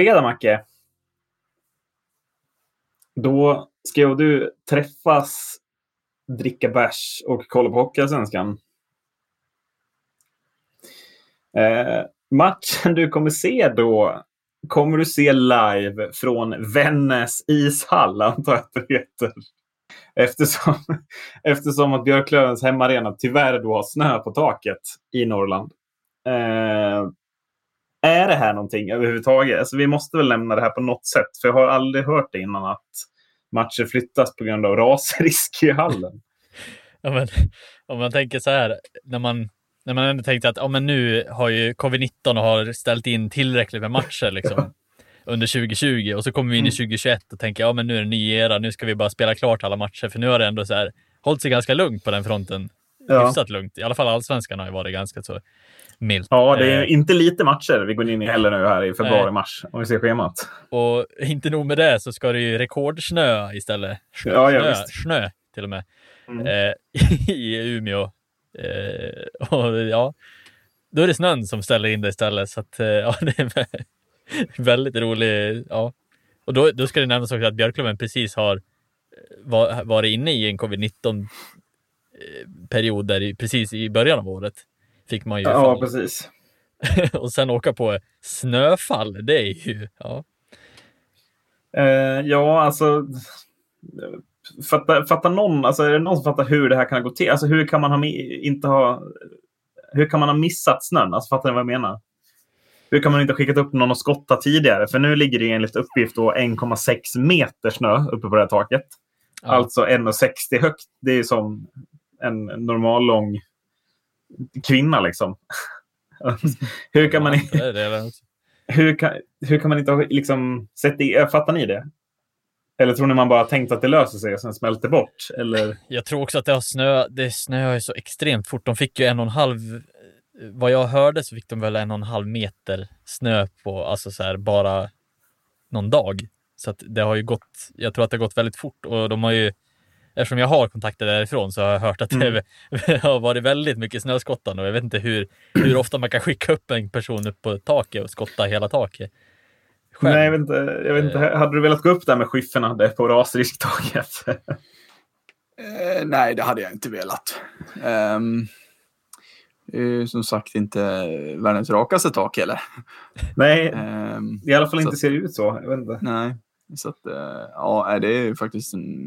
Fredag, Macke, då ska jag och du träffas, dricka bärs och kolla på Hockeyallsvenskan. Eh, matchen du kommer se då kommer du se live från Vännäs ishall, antar jag att det heter. Eftersom, eftersom att Björklövens hemmaarena tyvärr då har snö på taket i Norrland. Eh, är det här någonting överhuvudtaget? Alltså, vi måste väl lämna det här på något sätt. För jag har aldrig hört det innan att matcher flyttas på grund av rasrisk i hallen. ja, men, om man tänker så här, när man, när man ändå tänkte att ja, men nu har ju covid-19 och har ställt in tillräckligt med matcher liksom, under 2020 och så kommer vi in i 2021 mm. och tänker ja men nu är det en ny era, nu ska vi bara spela klart alla matcher för nu har det ändå så här hållit sig ganska lugnt på den fronten. Ja. Hyfsat lugnt. I alla fall allsvenskan har ju varit ganska så milt. Ja, det är eh, inte lite matcher vi går in i heller nu här i februari-mars, om vi ser schemat. Och inte nog med det så ska det ju rekordsnö istället. Snö, ja, ja, snö, till och med. Mm. Eh, I Umeå. Eh, och ja, då är det snön som ställer in det istället. Så att, eh, ja, det är väldigt roligt. Ja. Och då, då ska det nämnas också att Björklöven precis har eh, var, varit inne i en covid-19 period där precis i början av året fick man ju. Ja, fall. precis. och sen åka på snöfall, det är ju, ja. Eh, ja, alltså. Fattar fatta någon, alltså är det någon som fattar hur det här kan gå till? Alltså hur kan man ha inte ha, hur kan man ha missat snön? Alltså fattar ni vad jag menar? Hur kan man inte ha skickat upp någon och skotta tidigare? För nu ligger det enligt uppgift 1,6 meter snö uppe på det här taket. Ja. Alltså 1,60 högt. Det är som en normal lång kvinna liksom. hur kan man inte... hur, kan, hur kan man inte liksom, sett i, Fattar ni det? Eller tror ni man bara tänkt att det löser sig och sen smälter bort? Eller? Jag tror också att det har snö. Det snöar så extremt fort. De fick ju en och en halv. Vad jag hörde så fick de väl en och en halv meter snö på, alltså så här bara någon dag. Så att det har ju gått. Jag tror att det har gått väldigt fort och de har ju eftersom jag har kontakter därifrån så har jag hört att mm. det har varit väldigt mycket snöskottande och jag vet inte hur, hur ofta man kan skicka upp en person upp på taket och skotta hela taket. Själv. Nej, jag vet, inte, jag vet inte. Eh. Hade du velat gå upp där med skyfferna på rasrisktaket? eh, nej, det hade jag inte velat. Um, som sagt inte världens rakaste tak heller. Nej, um, i alla fall inte ser ut så. Jag vet inte. Nej, så att, uh, ja, det är faktiskt en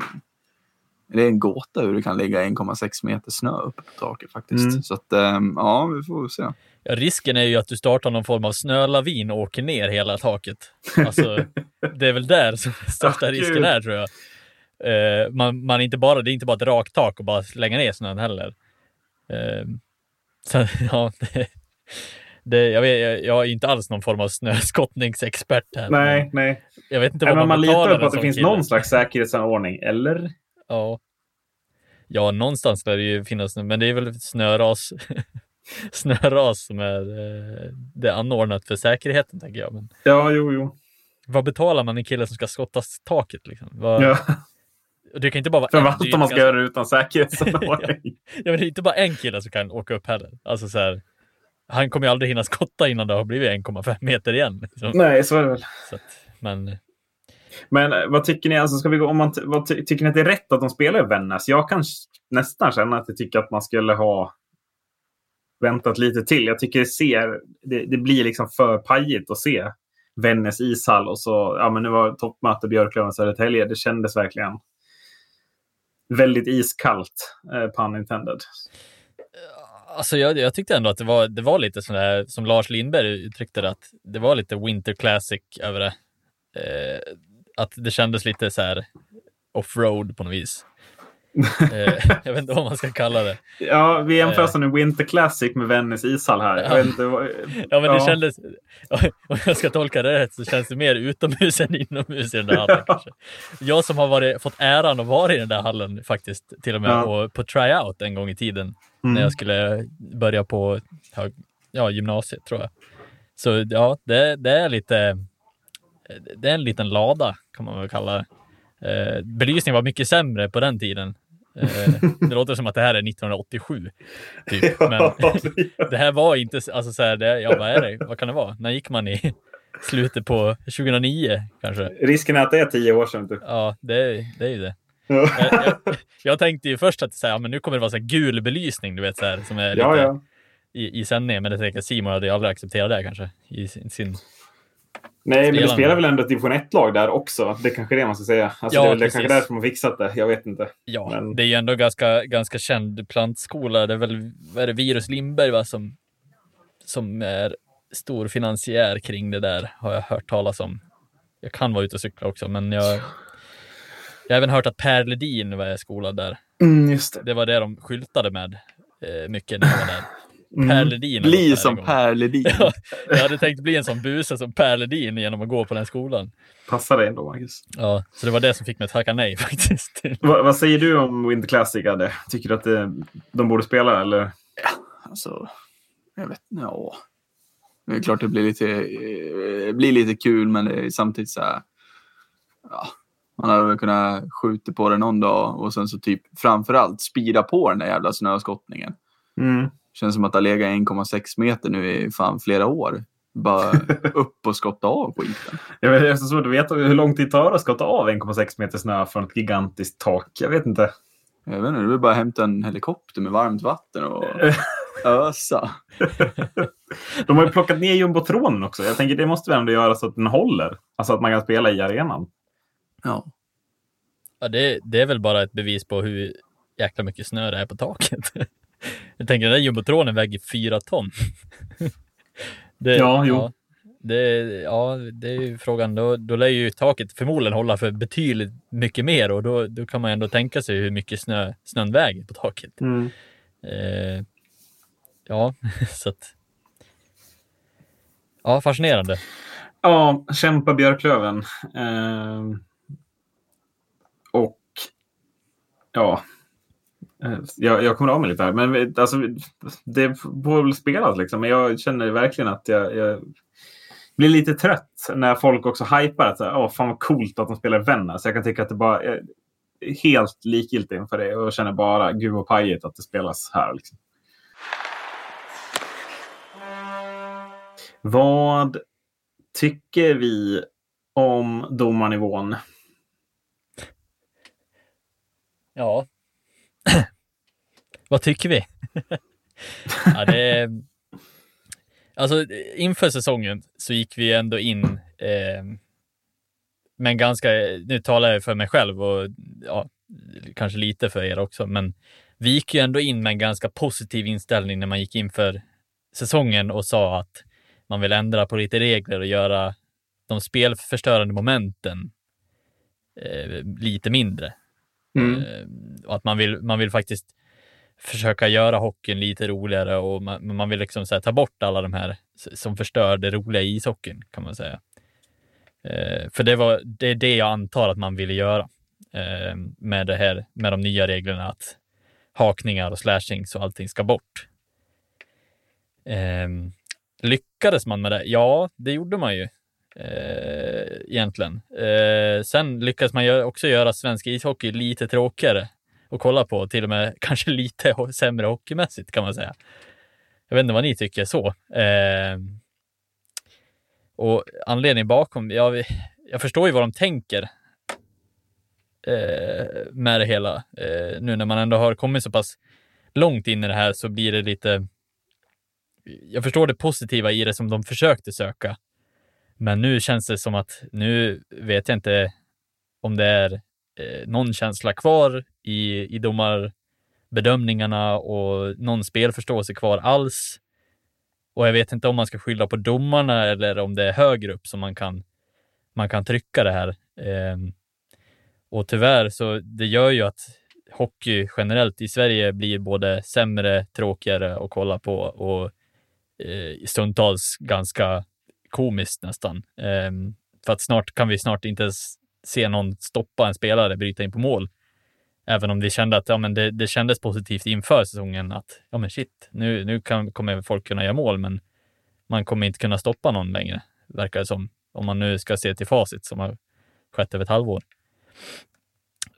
det är en gåta hur det kan ligga 1,6 meter snö uppe på taket faktiskt. Mm. Så att, ähm, ja, vi får se. Ja, risken är ju att du startar någon form av snölavin och åker ner hela taket. Alltså, det är väl där som största risken är tror jag. Uh, man, man inte bara, det är inte bara ett rakt tak och bara slänga ner snön heller. Uh, så, ja, det, det, jag, vet, jag, är inte alls någon form av snöskottningsexpert här. Nej, nej. Jag vet inte vad nej, man, man litar på att det finns kille. någon slags säkerhetsanordning, eller? Ja. Ja, någonstans lär det ju finnas, men det är väl snöras, snöras som är eh, det är anordnat för säkerheten, tänker jag. Men ja, jo, jo. Vad betalar man en kille som ska skotta taket? Liksom? Vad, ja. Det kan inte bara vara för en. För man ska göra det utan säkerhetsanordning. ja, men det är inte bara en kille som kan åka upp heller. Alltså så här, han kommer ju aldrig hinna skotta innan det har blivit 1,5 meter igen. Liksom. Nej, så är det väl. Att, men men eh, vad tycker ni? Alltså, ska vi gå, om man, vad ty, tycker ni att det är rätt att de spelar i Vännäs? Jag kan nästan känna att jag tycker att man skulle ha väntat lite till. Jag tycker det, ser, det, det blir liksom för pajigt att se Vännäs ishall och så, ja men nu var toppmöte Björklöven Södertälje. Det kändes verkligen väldigt iskallt, eh, pun intended. Alltså jag, jag, tyckte ändå att det var, det var lite sådär, som Lars Lindberg uttryckte det, att det var lite Winter Classic över det. Eh, att det kändes lite så här off-road på något vis. eh, jag vet inte vad man ska kalla det. Ja, vi jämför eh. som en Winter Classic med Vännäs ishall här. Ja. Inte, ja, men det ja. kändes, om jag ska tolka det rätt så känns det mer utomhus än inomhus i den där hallen. kanske. Jag som har varit, fått äran att vara i den där hallen faktiskt, till och med ja. och på tryout en gång i tiden mm. när jag skulle börja på ja, gymnasiet tror jag. Så ja, det, det är lite det är en liten lada kan man väl kalla det. Eh, belysningen var mycket sämre på den tiden. Eh, det låter som att det här är 1987. Typ. Men det här var inte, alltså så här, det, ja vad är det, vad kan det vara? När gick man i, slutet på 2009 kanske. Risken är att det är tio år sedan. Typ. Ja, det, är, det är ju det. jag, jag, jag, tänkte ju först att så här, men nu kommer det vara så gul belysning, du vet, så här, som är lite Ja, ja. i, i sändningen. Men jag tänker att Simon hade ju aldrig accepterat det kanske i sin, sin Nej, men det Spelarna. spelar väl ändå ett division 1-lag där också. Det är kanske är det man ska säga. Alltså, Ja, det är väl precis. kanske därför man fixat det. Jag vet inte. Ja, Men- det är ju ändå ganska, ganska känd plantskola. Det är väl är det, Virus Lindberg va, som, som är stor finansiär kring det där, har jag hört talas om. Jag kan vara ute och cykla också, men jag, jag har även hört att Per Ledin var skolad där. Mm, just det. Det var det de skyltade med eh, mycket när jag var där. Mm. Per Ledin. Bli som en gång. Per Ledin. Ja, jag hade tänkt bli en sån buse som Per Ledin genom att gå på den skolan. Passar dig ändå, Marcus. Ja, så det var det som fick mig att tacka nej faktiskt. Va, vad säger du om Winter Classic, Adde? Tycker du att det, de borde spela, eller? Alltså, jag vet inte. Ja. Det är klart det blir lite, eh, blir lite kul, men det är samtidigt så här. Ja, man hade väl kunnat skjuta på det någon dag och sen så typ framförallt spida på den där jävla snöskottningen. Mm. Känns som att det har legat 1,6 meter nu i fan flera år. Bara upp och skotta av skiten. Jag vet, det är så svårt att veta hur lång tid tar det att skotta av 1,6 meter snö från ett gigantiskt tak. Jag vet inte. Jag vet inte, det är bara hämta en helikopter med varmt vatten och ösa. De har ju plockat ner jumbotronen också. Jag tänker det måste väl ändå göra så att den håller. Alltså att man kan spela i arenan. Ja. Ja, det, det är väl bara ett bevis på hur jäkla mycket snö det är på taket. Jag tänker den där jumbotronen väger fyra ton. Det, Ja, jo. det, ja, det är ju frågan. Då, då lär ju taket förmodligen hålla för betydligt mycket mer och då, då kan man ändå tänka sig hur mycket snö, snön väger på taket. Mm. Eh, ja, så att. Ja, fascinerande. Ja, kämpa Björklöven. Ehm, och ja, Eh, Eh, jag, jag kommer av mig lite här. Men alltså, det får väl spelas liksom. Men jag känner verkligen att jag, jag blir lite trött när folk också hypar att Åh, fan vad coolt att de spelar i Vännäs. Så jag kan tycka att det bara är helt likgiltigt inför det och känner bara gud och pajigt att det spelas här. Liksom. Vad tycker vi om domarnivån? Ja. Vad tycker vi? ja, det är... Alltså inför säsongen så gick vi ändå in eh, men ganska, nu talar jag för mig själv och ja, kanske lite för er också, men vi gick ju ändå in med en ganska positiv inställning när man gick in för säsongen och sa att man vill ändra på lite regler och göra de spelförstörande momenten eh, lite mindre. Eh, och att man vill, man vill faktiskt försöka göra hockeyn lite roligare och man, man vill liksom så här, ta bort alla de här som förstör det roliga i ishockeyn kan man säga. Eh, för det, var, det är det jag antar att man ville göra eh, med det här med de nya reglerna att hakningar och slashings och allting ska bort. Eh, lyckades man med det? Ja, det gjorde man ju eh, egentligen. Eh, sen lyckades man också göra svensk ishockey lite tråkigare att kolla på, till och med kanske lite sämre hockeymässigt kan man säga. Jag vet inte vad ni tycker så. Eh, och anledningen bakom, jag, jag förstår ju vad de tänker eh, med det hela. Eh, nu när man ändå har kommit så pass långt in i det här så blir det lite jag förstår det positiva i det som de försökte söka. Men nu känns det som att nu vet jag inte om det är eh, någon känsla kvar i, i domarbedömningarna och någon spelförståelse kvar alls. Och jag vet inte om man ska skylla på domarna eller om det är högre upp som man kan, man kan trycka det här. Eh, och tyvärr så det gör ju att hockey generellt i Sverige blir både sämre, tråkigare att kolla på och eh, stundtals ganska komiskt nästan. Eh, för att snart kan vi snart inte ens se någon stoppa en spelare bryta in på mål. Även om vi kände att ja, men det, det kändes positivt inför säsongen att ja, men shit, nu, nu kan, kommer folk kunna göra mål, men man kommer inte kunna stoppa någon längre, verkar det som. Om man nu ska se till facit som har skett över ett halvår.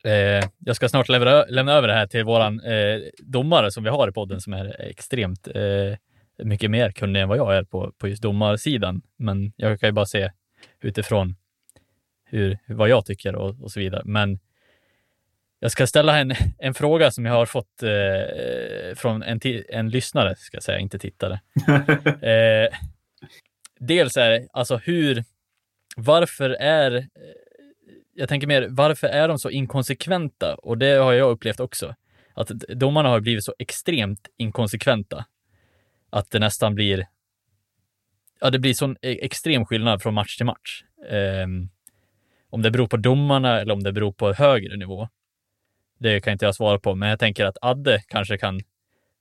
Eh, jag ska snart lämna, lämna över det här till våran eh, domare som vi har i podden som är extremt eh, mycket mer kunnig än vad jag är på, på just domarsidan. Men jag kan ju bara se utifrån hur, vad jag tycker och, och så vidare. Men jag ska ställa en, en fråga som jag har fått eh, från en, en lyssnare, ska jag säga, inte tittare. eh, dels är det, alltså hur, varför är, jag tänker mer, varför är de så inkonsekventa? Och det har jag upplevt också. Att domarna har blivit så extremt inkonsekventa. Att det nästan blir, ja det blir sån e-, extrem skillnad från match till match. Eh, om det beror på domarna eller om det beror på högre nivå. Det kan inte jag svara på, men jag tänker att Adde kanske kan,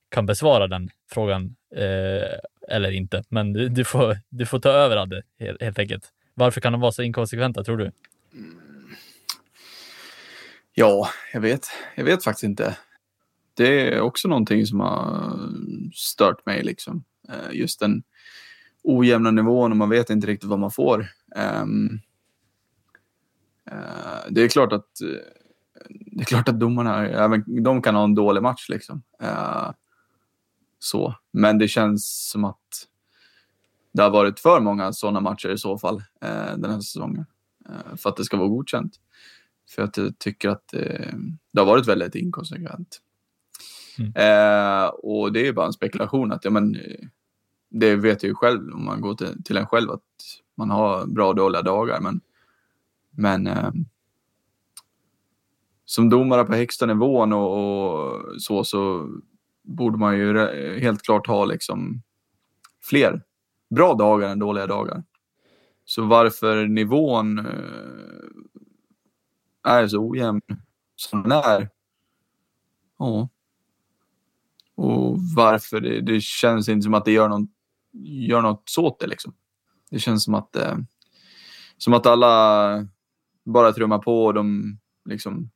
kan besvara den frågan eh, eller inte. Men du, du, får, du får ta över Adde helt, helt enkelt. Varför kan de vara så inkonsekventa tror du? Mm. Ja, jag vet. Jag vet faktiskt inte. Det är också någonting som har stört mig liksom. Eh, just den ojämna nivån och man vet inte riktigt vad man får. Ehm, Uh, det är klart att det är klart att domarna, även de kan ha en dålig match liksom. Uh, så. Men det känns som att det har varit för många sådana matcher i så fall den här säsongen. För att det ska vara godkänt. För att jag tycker att det har varit väldigt inkonsekvent. Mm. och det är bara en spekulation att ja, men, det vet jag ju själv om man går till, till en själv att man har bra och dåliga dagar. Men, men eh, som domare på högsta nivån och, och, så, så borde man ju helt klart ha liksom fler bra dagar än dåliga dagar. Så varför nivån eh, är så ojämn som den är. Ja. Och varför det, det känns inte som att det gör, någon, gör något åt det liksom. Det känns som att, eh, som att alla bara trummar på och de liksom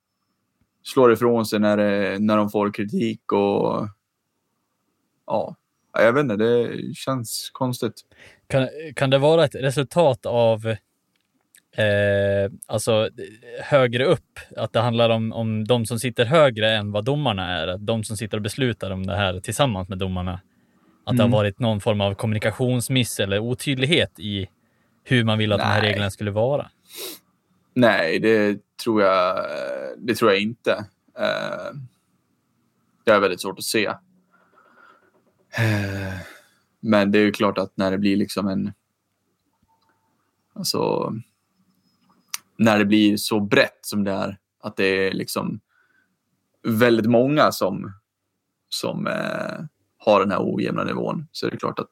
slår ifrån sig när, det, när de får kritik och ja, jag vet inte, det känns konstigt. Kan, kan det vara ett resultat av eh, alltså högre upp, att det handlar om, om de som sitter högre än vad domarna är, de som sitter och beslutar om det här tillsammans med domarna? Att mm. det har mm. varit någon form av kommunikationsmiss eller otydlighet i hur man vill att Nej. de här reglerna skulle vara? Nej, det tror jag, det tror jag inte. Eh, det är väldigt svårt att se. Eh, men det är ju klart att när det blir liksom en... Alltså... När det blir så brett som det är, att det är liksom väldigt många som, som eh, har den här ojämna nivån så är det klart att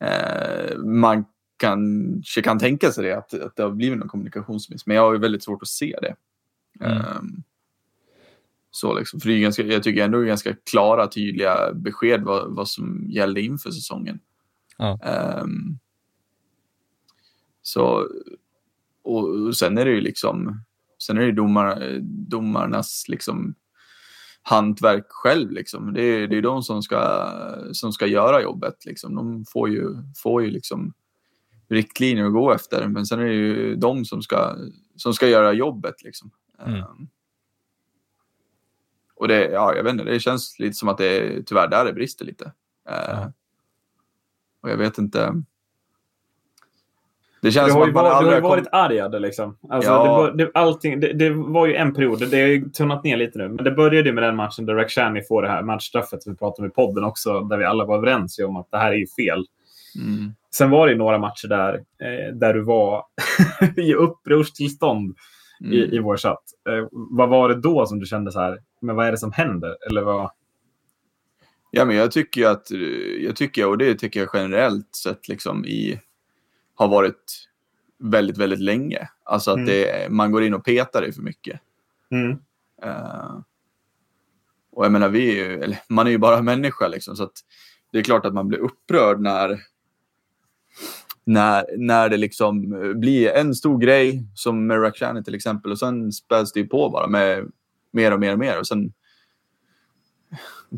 eh, man kanske kan tänka sig det, att, att det har blivit någon kommunikationsmiss. Men jag har ju väldigt svårt att se det. Mm. Um, så liksom, för det är ganska, jag tycker ändå det är ganska klara, tydliga besked vad, vad som gällde inför säsongen. Ja. Um, så, och, och, sen är det ju liksom, sen är det domar, domarnas liksom hantverk själv. Liksom. Det, är, det är de som ska, som ska göra jobbet. Liksom. De får ju, får ju liksom riktlinjer att gå efter. Men sen är det ju de som ska, som ska göra jobbet. Liksom. Mm. Um, och det, ja, jag vet inte, det känns lite som att det är tyvärr där det brister lite. Uh, ja. Och jag vet inte. Det känns du har ju, varit, du har ju varit argad liksom. Alltså, ja. det, det, allting, det, det, var ju en period, det har ju tunnat ner lite nu, men det började med den matchen där Rakhshani får det här matchstraffet vi pratade om i podden också, där vi alla var överens om att det här är ju fel. Mm. Sen var det några matcher där, eh, där du var i upprorstillstånd mm. i, i vår chatt. Eh, vad var det då som du kände så här, men vad är det som händer? Eller vad? Ja, men jag tycker att, jag tycker, och det tycker jag generellt sett liksom i, har varit väldigt, väldigt länge. Alltså att mm. det, man går in och petar i för mycket. Mm. Uh, och jag menar, vi är ju, eller, man är ju bara människa liksom, så att det är klart att man blir upprörd när när, när det liksom blir en stor grej som med Rakhshani till exempel och sen späds det på bara med mer och mer och mer och sen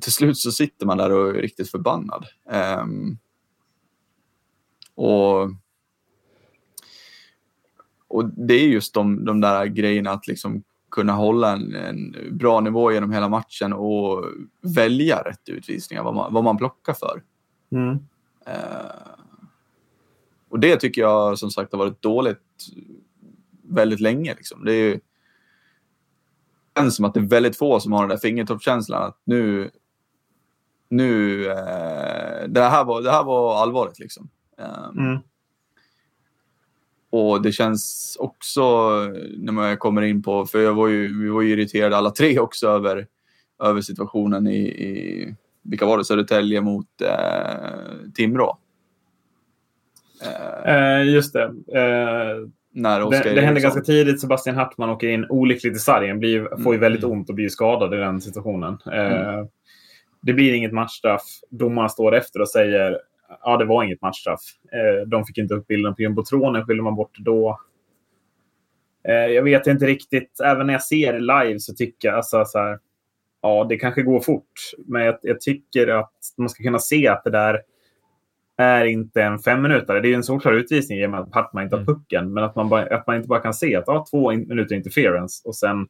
till slut så sitter man där och är riktigt förbannad. Um, och, och det är just de, de där grejerna att liksom kunna hålla en, en, bra nivå genom hela matchen och välja rätt utvisningar, vad man, vad man plockar för. Mm. Eh, och det tycker jag som sagt har varit dåligt väldigt länge. Liksom. Det är ju, det känns som att det är väldigt få som har den där fingertoppskänslan att nu, nu eh, det, här var, det här var allvarligt. Liksom. Eh, Mm. Och det känns också när man kommer in på, för jag var ju, vi var ju irriterade alla tre också över, över situationen i, i vilka var det, Södertälje mot eh, Timrå. Eh, Eh, just det. Eh, när Oskar det, det hände ganska tidigt. Sebastian Hartman åker in olyckligt i sargen. Blir, får ju Mm. väldigt ont och blir skadad i den situationen. Eh, Mm. Det blir inget matchstraff. Domarna står efter och säger ja, det var inget matchstraff. Eh, de fick inte upp bilden på jumbotronen, skyller man bort då. Eh, jag vet inte riktigt. Även när jag ser live så tycker jag alltså, så här, ja, det kanske går fort. Men jag, jag tycker att man ska kunna se att det där är inte en fem minuter. Det är ju en solklar utvisning i och med att Hartman inte har Mm. pucken. Men att man, bara, att man inte bara kan se att ja, två in- minuter interference och sen Mm.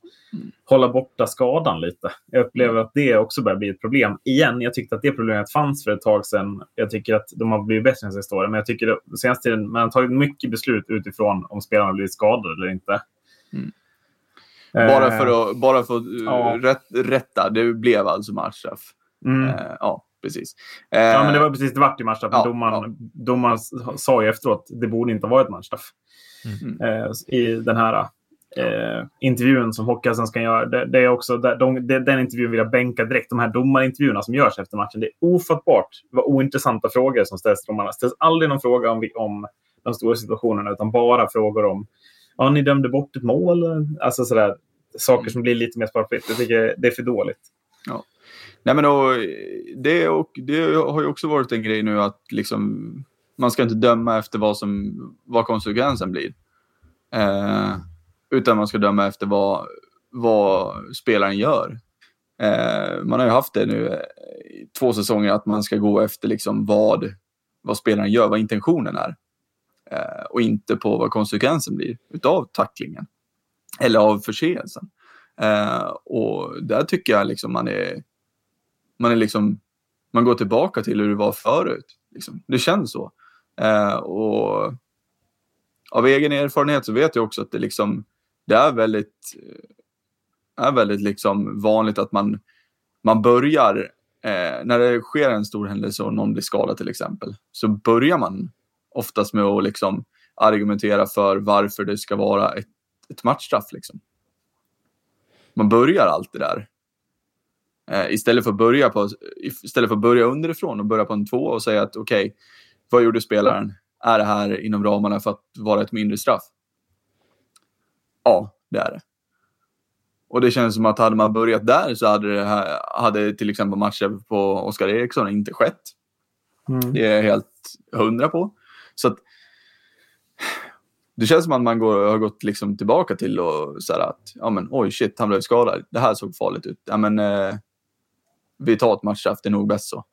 hålla borta skadan lite. Jag upplever att det också börjar bli ett problem. Igen, jag tyckte att det problemet fanns för ett tag sedan. Jag tycker att de har blivit bättre än sista åren. Men jag tycker att senaste tiden man har tagit mycket beslut utifrån om spelarna blivit skadade eller inte. Mm. Eh, Bara för att, bara för att Ja. rätt, rätta, det blev alltså matchstraff. Mm. Eh, ja, precis. Eh, Ja, men det var precis det vart i matchstraff. Men ja, domaren, domaren sa ju efteråt att det borde inte ha varit matchstraff. Mm. Eh, I den här eh, intervjun som Hockeyallsvenskan gör. Det, det är också, där- de, det, den intervjun vill jag bänka direkt. De här domarintervjuerna som görs efter matchen. Det är ofattbart vad ointressanta frågor som ställs till domarna. Det ställs aldrig någon fråga om, vi- om de stora situationerna utan bara frågor om ja, ni dömde bort ett mål. Alltså sådär, saker som blir lite mer svartvitt. Jag tycker det är för dåligt. Nej, men och, det, och, det har ju också varit en grej nu att liksom, man ska inte döma efter vad, som, vad konsekvensen blir. Eh, utan man ska döma efter vad, vad spelaren gör. Eh, man har ju haft det nu i två säsonger att man ska gå efter liksom vad, vad spelaren gör, vad intentionen är. Eh, och inte på vad konsekvensen blir utav tacklingen. Eller av förseelsen. Eh, och där tycker jag liksom man är man är liksom man går tillbaka till hur det var förut. Liksom. Det känns så. Eh, och av egen erfarenhet så vet jag också att det liksom det är väldigt eh, är väldigt liksom vanligt att man man börjar eh, när det sker en stor händelse och någon blir skadad till exempel så börjar man oftast med att liksom argumentera för varför det ska vara ett, ett matchstraff. Liksom. Man börjar allt det där Eh, istället, för att börja på, istället för att börja underifrån och börja på en två och säga att okej, vad gjorde spelaren? Är det här inom ramarna för att vara ett mindre straff? Ja, det är det. Och det känns som att hade man börjat där så hade, det här, hade till exempel matcher på Oskar Eriksson inte skett. Det är jag helt hundra på. Så att, det känns som att man går, har gått liksom tillbaka till och så här att ja men oj shit, han blev skadad. Det här såg farligt ut. Ja men eh, vi tar ett matchstraff, det är nog bäst så.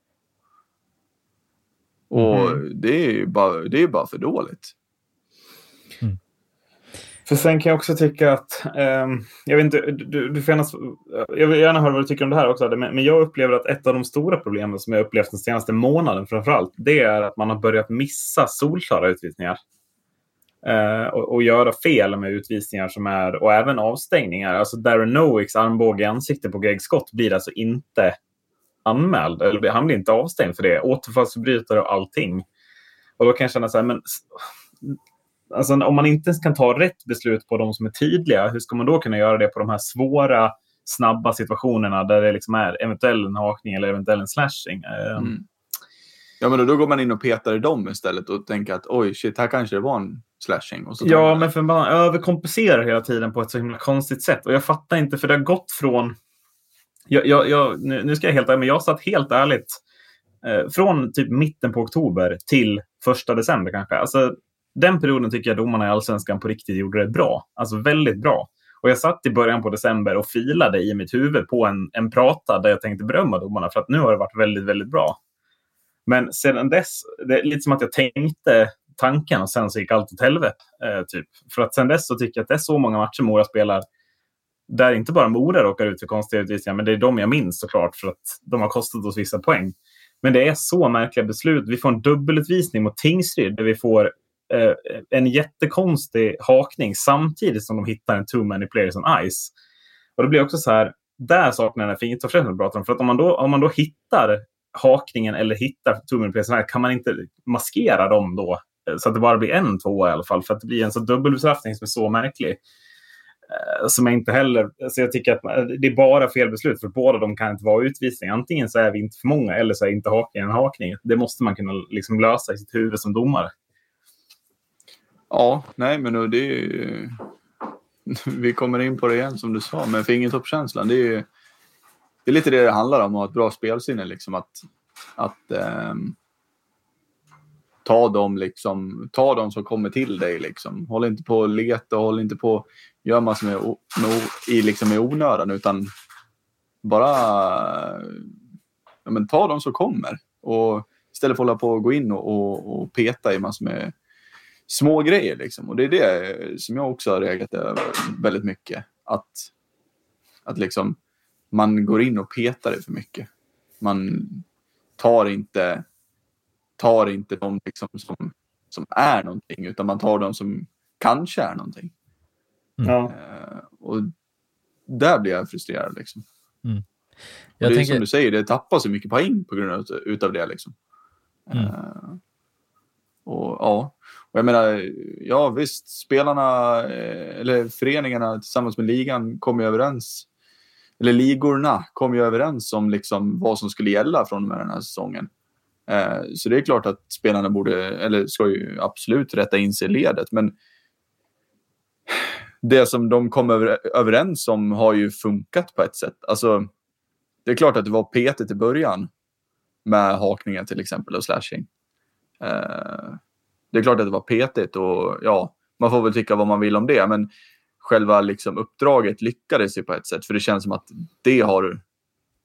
Och det är ju bara, det är bara för dåligt. För sen kan jag också tycka att, ehm, jag vet inte, du, du får gärna, jag vill gärna höra vad du tycker om det här också, men, men jag upplever att ett av de stora problemen som jag upplevt den senaste månaden framför allt, det är att man har börjat missa solklara utvisningar. Eh, och, och göra fel med utvisningar som är, och även avstängningar. Alltså Darren Nowicks armbåge i ansiktet på Greg Scott blir alltså inte anmäld. Eller han blir inte avstängd för det. Återfallsförbrytare och allting. Och då kan jag känna så här, men Alltså, om man inte ens kan ta rätt beslut på de som är tydliga, hur ska man då kunna göra det på de här svåra, snabba situationerna där det liksom är eventuell en hakning eller eventuell en slashing? Eh, Mm. Ja, men då, då går man in och petar i dem istället och tänker att oj, shit, här kanske det var en slashing. Ja, men för man överkompenserar hela tiden på ett så himla konstigt sätt. Och jag fattar inte, för det har gått från... Jag, jag, jag, nu, nu ska jag helt ärligt, men jag satt helt ärligt eh, från typ mitten på oktober till första december kanske. Alltså, den perioden tycker jag domarna i Allsvenskan på riktigt gjorde det bra. Alltså väldigt bra. Och jag satt i början på december och filade i mitt huvud på en, en prata där jag tänkte berömma domarna för att nu har det varit väldigt, väldigt bra. Men sedan dess, det är lite som att jag tänkte tanken och sen så gick allt åt helvete. Eh, typ. För att sedan dess så tycker jag att det är så många matcher Mora spelar där inte bara Mora råkar ut för konstiga utvisningar, men det är de jag minns såklart för att de har kostat oss vissa poäng. Men det är så märkliga beslut. Vi får en dubbelutvisning mot Tingsryd där vi får eh, en jättekonstig hakning samtidigt som de hittar en too many players on ice. Och det blir också så här, där saknar jag den här fingertoppsrätten du pratar om. För att om man då, om man då hittar hakningen eller hittar too many players on ice kan man inte maskera dem då så att det bara blir en tvåa i alla fall. För att det blir en så dubbelbestraffning som är så märklig. Eh, som jag inte heller... Så jag tycker att det är bara fel beslut för båda de kan inte vara utvisning. Antingen så är vi inte för många eller så är inte hakningen en hakning. Det måste man kunna liksom lösa i sitt huvud som domare. Ja, nej men det är ju... Vi kommer in på det igen som du sa, men fingertoppskänslan. Det är ju det är lite det det handlar om, att ha ett bra spelsinne. Liksom, att att eh, ta dem liksom, ta dem som kommer till dig. Liksom. Håll inte på att leta och håll inte på att göra massor med, med, i, liksom, i onödan utan bara ja, men, ta dem som kommer. Och istället för att hålla på och gå in och, och, och peta i massor med små grejer. Liksom. Och det är det som jag också har reagerat över väldigt mycket. Att, att liksom, man går in och petar i för mycket. Man tar inte, tar inte de liksom som, som är någonting utan man tar de som kanske är någonting. Mm. Ja. Uh, och där blir jag frustrerad. Liksom. Mm. Jag det är tänker... som du säger, det tappas så mycket poäng på grund av utav det. Liksom. Mm. Uh, och ja, och jag menar, ja visst, spelarna eh, eller föreningarna tillsammans med ligan kom ju överens eller ligorna kom ju överens om liksom vad som skulle gälla från och med den här säsongen. Eh, så det är klart att spelarna borde, eller ska ju absolut rätta in sig i ledet. Men det som de kom överens om har ju funkat på ett sätt. Alltså, det är klart att det var petigt i början med hakningar till exempel och slashing. Eh, det är klart att det var petigt och ja, man får väl tycka vad man vill om det. Men själva liksom uppdraget lyckades ju på ett sätt. För det känns som att det har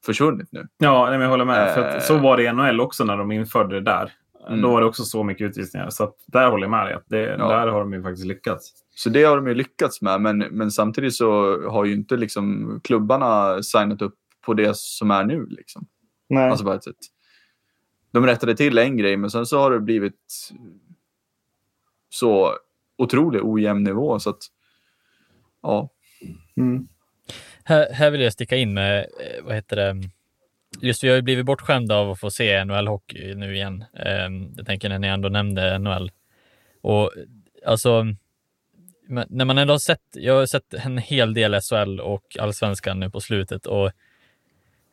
försvunnit nu. Ja, jag håller med. För eh. så var det i NHL också när de införde det där. Mm. Då var det också så mycket utvisningar. Så där håller jag med dig. Det, ja. Där har de ju faktiskt lyckats. Så det har de ju lyckats med. Men, men samtidigt så har ju inte liksom klubbarna signat upp på det som är nu. Liksom. Nej. Alltså på ett sätt. De rättade till en grej, men sen så har det blivit så otroligt ojämn nivå. Så att ja. Mm. Här, här vill jag sticka in med, eh, vad heter det, just vi har ju blivit bortskämda av att få se NHL-hockey nu igen. Ehm, jag tänker när ni ändå nämnde NHL. Och alltså, när man ändå har sett, jag har sett en hel del SHL och allsvenskan nu på slutet och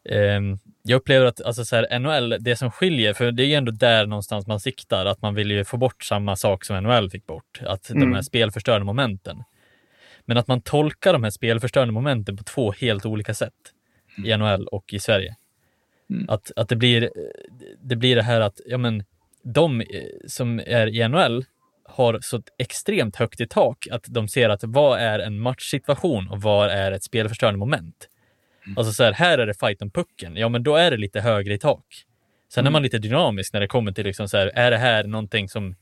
eh, jag upplever att alltså så här, NHL, det som skiljer, för det är ju ändå där någonstans man siktar, att man vill ju få bort samma sak som NHL fick bort, att mm. de här spelförstörande momenten. Men att man tolkar de här spelförstörande momenten på två helt olika sätt i mm. NHL och i Sverige. Mm. Att, att det, blir, det blir det här att ja, men, de eh, som är i NHL har så extremt högt i tak att de ser att vad är en matchsituation och vad är ett spelförstörande moment? Mm. Alltså så här, här är det fight om pucken. Ja, men då är det lite högre i tak. Sen mm. är man lite dynamisk när det kommer till liksom så här, är det här någonting som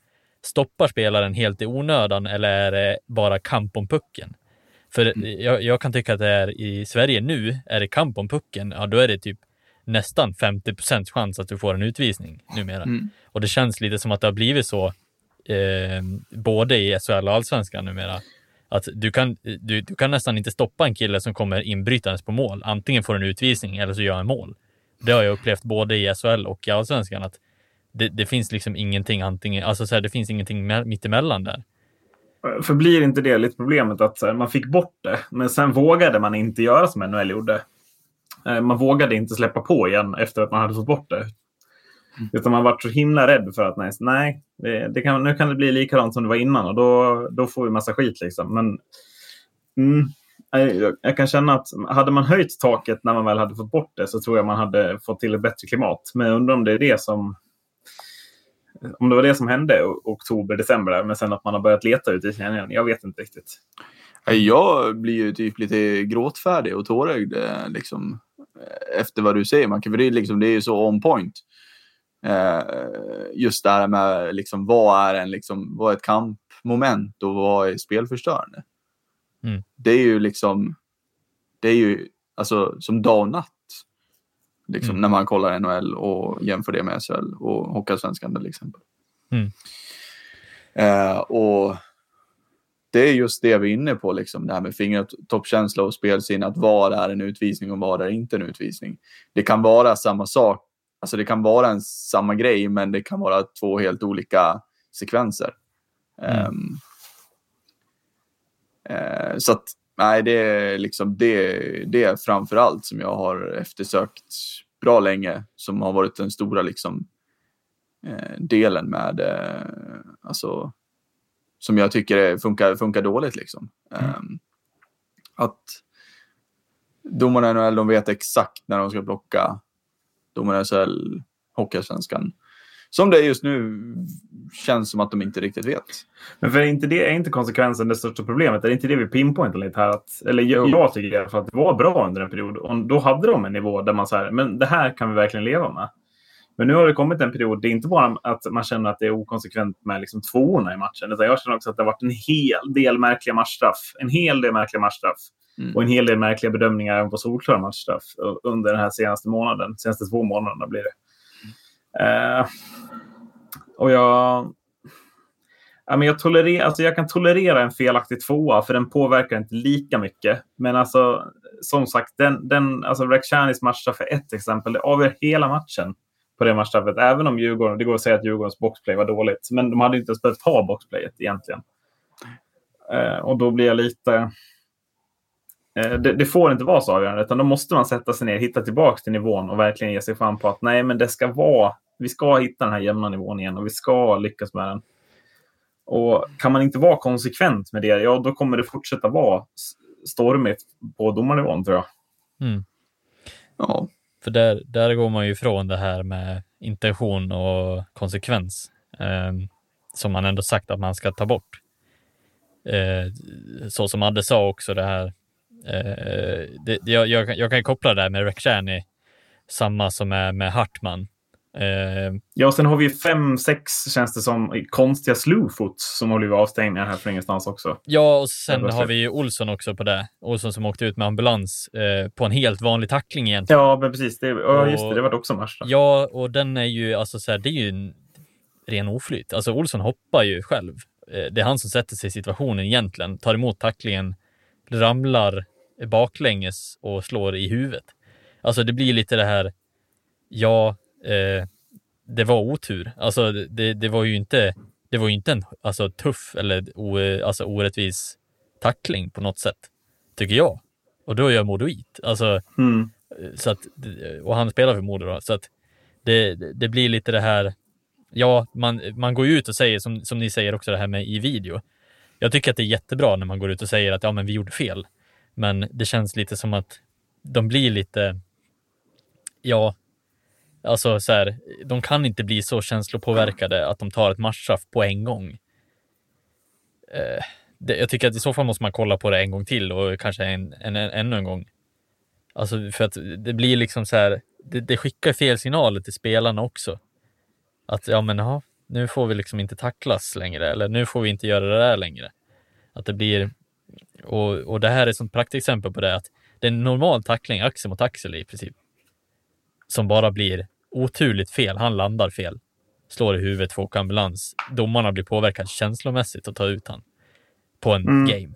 stoppar spelaren helt i onödan eller är det bara kamp om pucken? För mm. jag, jag, kan tycka att det är i Sverige nu, är det kamp om pucken, ja då är det typ nästan 50 chans att du får en utvisning numera. Mm. Och det känns lite som att det har blivit så eh, både i SHL och allsvenskan numera. Att du kan, du, du kan nästan inte stoppa en kille som kommer inbrytandes på mål. Antingen får en utvisning eller så gör han mål. Det har jag upplevt både i SHL och i allsvenskan. Att det, det finns liksom ingenting antingen, alltså så här, det finns ingenting mittemellan där. För blir inte det lite problemet att här, man fick bort det, men sen vågade man inte göra som NHL gjorde. Eh, man vågade inte släppa på igen efter att man hade fått bort det. Mm. Utan man var så himla rädd för att nej, nej det, det kan, nu kan det bli likadant som det var innan och då, då får vi massa skit. Liksom. Men mm, jag, jag, kan känna att hade man höjt taket när man väl hade fått bort det så tror jag man hade fått till ett bättre klimat. Men jag undrar om det är det som om det var det som hände oktober, december, men sen att man har börjat leta ut i igen. Jag vet inte riktigt. Jag blir ju typ lite gråtfärdig och tårögd eh, liksom, eh, efter vad du säger, Macke. För det är, liksom, det är så on point. Eh, just det här med liksom, vad är en, liksom, vad är ett kampmoment och vad är spelförstörande? Mm. Det är ju liksom, det är ju alltså som dag och natt. Liksom, Mm. När man kollar NHL och jämför det med SHL och Hockeyallsvenskan till exempel. Mm. Eh, och det är just det vi är inne på, liksom, det här med fingertoppskänsla och spelsinne. Att vad är en utvisning och vad är inte en utvisning. Det kan vara samma sak. Alltså det kan vara en samma grej, men det kan vara två helt olika sekvenser. Mm. Ehm, eh, så att, nej, det är liksom det, det framför allt som jag har eftersökt bra länge, som har varit den stora liksom, eh, delen med, eh, alltså, som jag tycker är, funkar, funkar dåligt. Liksom. Ehm, att domarna i NHL, de vet exakt när de ska blocka domarna i SHL, Hockeyallsvenskan. Som det är just nu känns som att de inte riktigt vet. Men för är inte det är inte konsekvensen det största problemet? Är det inte det vi pinpointar lite här? Att, eller jag, jag tycker i alla fall att det var bra under en period. Och då hade de en nivå där man säger, men det här kan vi verkligen leva med. Men nu har det kommit en period, det är inte bara att man känner att det är okonsekvent med liksom tvåorna i matchen. Utan jag känner också att det har varit en hel del märkliga matchstraff. En hel del märkliga matchstraff. Mm. Och en hel del märkliga bedömningar även på solklara matchstraff under den här senaste månaden. Senaste två månaderna blir det. Eh, och jag... Ja, men jag, tolererar, alltså jag kan tolerera en felaktig tvåa för den påverkar inte lika mycket. Men alltså, som sagt, den, den, alltså Rakhshanis matchstraff är ett exempel. Det avgör hela matchen på det matchstraffet. Även om Djurgården, det går att säga att Djurgårdens boxplay var dåligt. Men de hade inte ens behövt ha boxplayet egentligen. Eh, och då blir jag lite... Eh, det, det får inte vara så avgörande, utan då måste man sätta sig ner, hitta tillbaka till nivån och verkligen ge sig fram på att nej, men det ska vara, vi ska hitta den här jämna nivån igen och vi ska lyckas med den. Och kan man inte vara konsekvent med det, ja, då kommer det fortsätta vara stormigt på domarnivån, tror jag. Mm. Ja, För där, där går man ju ifrån det här med intention och konsekvens. Eh, som man ändå sagt att man ska ta bort. Eh, så som Adde sa också det här. Eh, det, jag, jag, kan- jag kan koppla det här med Rakhshani. Samma som är med Hartman. Eh, Ja, och sen har vi fem, sex, känns det som, konstiga slowfoots som har blivit avstängningar här från ingenstans också. ja, och sen har vi ju Olsson också på det. Olsson som åkte ut med ambulans eh, på en helt vanlig tackling egentligen. Ja, men precis. Det, ja, just det. Det var också match. då. Ja, och den är ju, alltså så här, det är ju en ren oflyt. Alltså Olsson hoppar ju själv. Eh, Det är han som sätter sig i situationen egentligen, tar emot tacklingen, ramlar baklänges och slår i huvudet. Alltså det blir lite det här, ja, eh, det var otur. Alltså det, det var ju inte, det var ju inte en alltså, tuff eller o, alltså, orättvis tackling på något sätt, tycker jag. Och då är jag modoit. Alltså, Mm. så att, och han spelar för Modo då, så att det, det blir lite det här, ja, man, man går ju ut och säger, som, som ni säger också det här med i video. Jag tycker att det är jättebra när man går ut och säger att ja, men vi gjorde fel. Men det känns lite som att de blir lite, ja, alltså så här, de kan inte bli så känslopåverkade att de tar ett matchstraff på en gång. Eh, det, jag tycker att i så fall måste man kolla på det en gång till och kanske en, en, en, ännu en gång. Alltså för att det blir liksom så här, det, det skickar fel signaler till spelarna också. Att ja men ja, nu får vi liksom inte tacklas längre eller nu får vi inte göra det där längre. Att det blir, och, och det här är ett sånt praktexempel på det att det är en normal tackling, axel mot axel i princip. Som bara blir oturligt fel, han landar fel. Slår i huvudet, får åka ambulans. Domarna blir påverkade känslomässigt och tar ut han. På en Mm. game.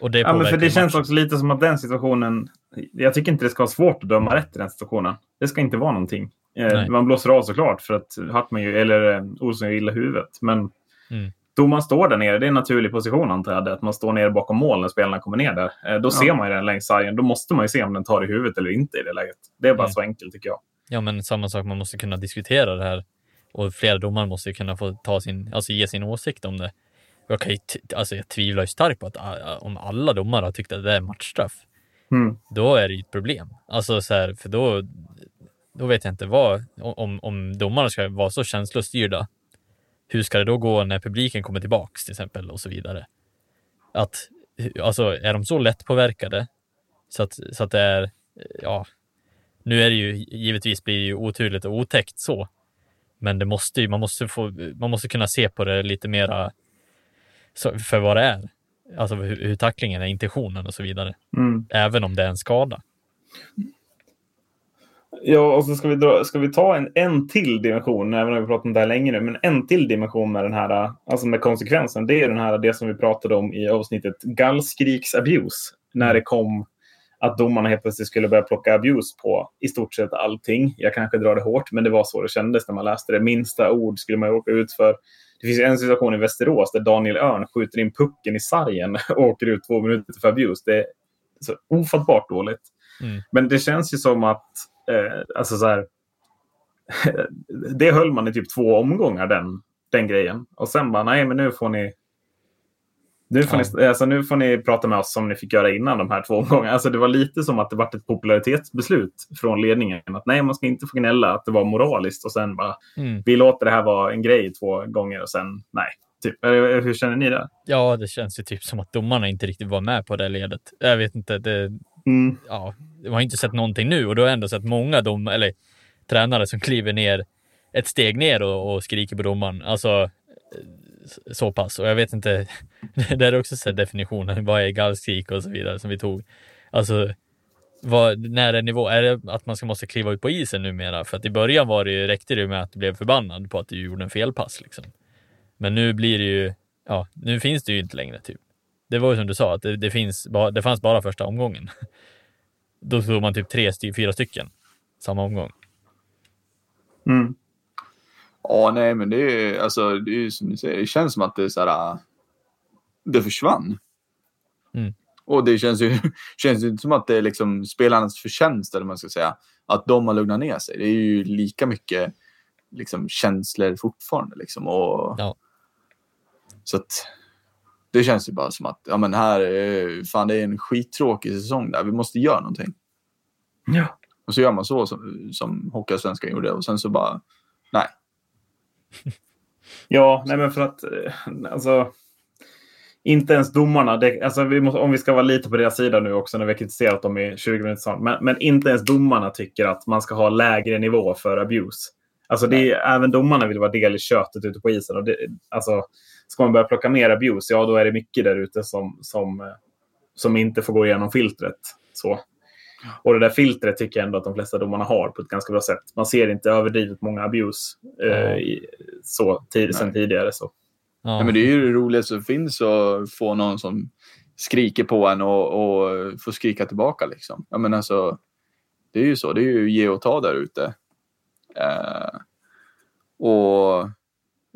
Och det Ja, men för det känns också lite som att den situationen... Jag tycker inte det ska vara svårt att döma rätt i den situationen. Det ska inte vara någonting. Eh, Nej. man blåser av såklart för att Hartman ju, eller eh, Olsson gör illa huvudet. Men Mm. Domaren står där nere. Det är en naturlig position antar jag. Att man står nere bakom mål när spelarna kommer ner där. Eh, då ser man ju den längs sargen. Då måste man ju se om den tar i huvudet eller inte i det läget. Det är bara Mm. så enkelt tycker jag. Ja, men samma sak, man måste kunna diskutera det här. Och flera domare måste ju kunna få ta sin, alltså ge sin åsikt om det. Jag, kan ju alltså jag tvivlar ju starkt på att ah, om alla domare har tyckt att det är matchstraff, Mm. då är det ju ett problem. Alltså så här, för då, då vet jag inte vad, om, om domarna ska vara så känslostyrda, hur ska det då gå när publiken kommer tillbaks till exempel och så vidare? Att, alltså är de så lättpåverkade så att, så att det är, ja, nu är det ju givetvis blir det ju oturligt och otäckt så. Men det måste ju, man måste få, man måste kunna se på det lite mera för vad det är. Alltså hur, hur tacklingen är, intentionen och så vidare. Mm. Även om det är en skada. Ja, och så ska vi, dra, ska vi ta en, en till dimension, även om vi pratat om det här länge nu, men en till dimension med den här, alltså med konsekvensen. Det är den här, det som vi pratade om i avsnittet gallskriks abuse. När det kom att domarna helt plötsligt skulle börja plocka abuse på i stort sett allting. Jag kanske drar det hårt, men det var så det kändes när man läste det. Minsta ord skulle man åka ut för. Det finns en situation i Västerås där Daniel Örn skjuter in pucken i sargen och åker ut två minuter för abuse. Det är så ofattbart dåligt. Mm. Men det känns ju som att alltså så här, det höll man i typ två omgångar, den, den grejen. Och sen bara, nej men nu får ni nu får, ni, alltså, nu får ni prata med oss som ni fick göra innan de här två omgångarna. Alltså, det var lite som att det var ett popularitetsbeslut från ledningen. Att nej, man ska inte få gnälla, att det var moraliskt. Och sen bara, mm. vi låter det här vara en grej två gånger och sen nej. Typ. Hur känner ni det? Ja, det känns ju typ som att domarna inte riktigt var med på det ledet. Jag vet inte. Det, mm. ja, man har inte sett någonting nu och då har jag ändå sett många dom, eller, tränare som kliver ner ett steg ner och, och skriker på domaren. Alltså, eh, så pass. Och jag vet inte, det är också så definitionen, vad är gallskrik och så vidare som vi tog. Alltså, vad, när är nivå? Är det att man ska måste kliva ut på isen numera? För att i början var det ju, räckte det med att du blev förbannad på att du gjorde en felpass. Liksom. Men nu blir det ju, ja, nu finns det ju inte längre typ. Det var ju som du sa, att det, det finns, det fanns bara första omgången. Då tog man typ tre, fyra stycken samma omgång. Mm. Ja, nej, men det är alltså, det är som ni säger, det känns som att det är så här, äh, det försvann. Mm. Och det känns ju, känns ju inte som att det är liksom spelarnas förtjänst, eller man ska säga, att de har lugnat ner sig. Det är ju lika mycket liksom, känslor fortfarande. Liksom, och, ja. Så att det känns ju bara som att ja, men här är, fan, det är en skittråkig säsong där. Vi måste göra någonting. Ja. Och så gör man så som, som Hockeyallsvenskan gjorde och sen så bara, nej, ja, nej men för att eh, alltså, inte ens domarna, det, alltså vi måste, om vi ska vara lite på deras sida nu också när vi har kritiserat dem i 20 minuter, men, men inte ens domarna tycker att man ska ha lägre nivå för abuse. Alltså det är, även domarna vill vara del i köttet ute på isen. Och det, alltså, ska man börja plocka mer abuse, ja då är det mycket där ute som, som, eh, som inte får gå igenom filtret. Så. Och det där filtret tycker jag ändå att de flesta domarna har på ett ganska bra sätt. Man ser inte överdrivet många abuse eh, i, så tid, sen tidigare. Så. Ja. ja. men det är ju det roligaste som finns att få någon som skriker på en och, och få skrika tillbaka. Liksom. Ja, men alltså, det är ju så. Det är ju ge och ta där ute. Eh, och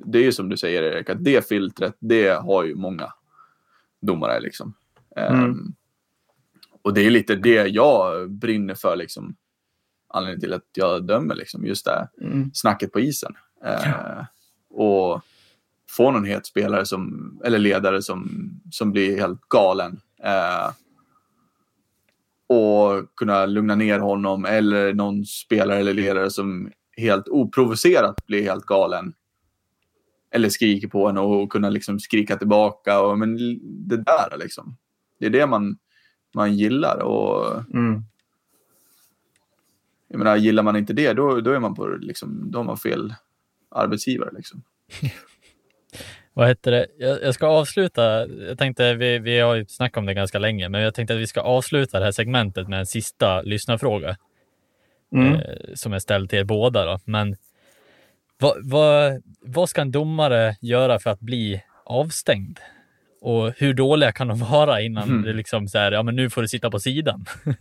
det är ju som du säger Erik, att det filtret, det har ju många domare. Liksom. Mm och det är lite det jag brinner för, liksom, anledningen till att jag dömer, liksom, just det mm. snacket på isen. Eh, och få någon het spelare som, eller ledare som, som blir helt galen. Eh, och kunna lugna ner honom eller någon spelare eller ledare som helt oprovocerat blir helt galen. Eller skriker på en och kunna liksom skrika tillbaka. Och, men det där liksom. Det är det man man gillar. Och, mm. Jag menar, gillar man inte det, då, då, är man på, liksom, då har man fel arbetsgivare. Liksom. Vad heter det? Jag, jag, ska avsluta. Jag tänkte, vi, vi har ju snackat om det ganska länge, men jag tänkte att vi ska avsluta det här segmentet med en sista lyssnarfråga. Mm. Eh, som är ställd till er båda. Då. Men vad, vad, vad ska en domare göra för att bli avstängd? Och hur dåliga kan de vara innan mm. det liksom så här, ja men nu får du sitta på sidan.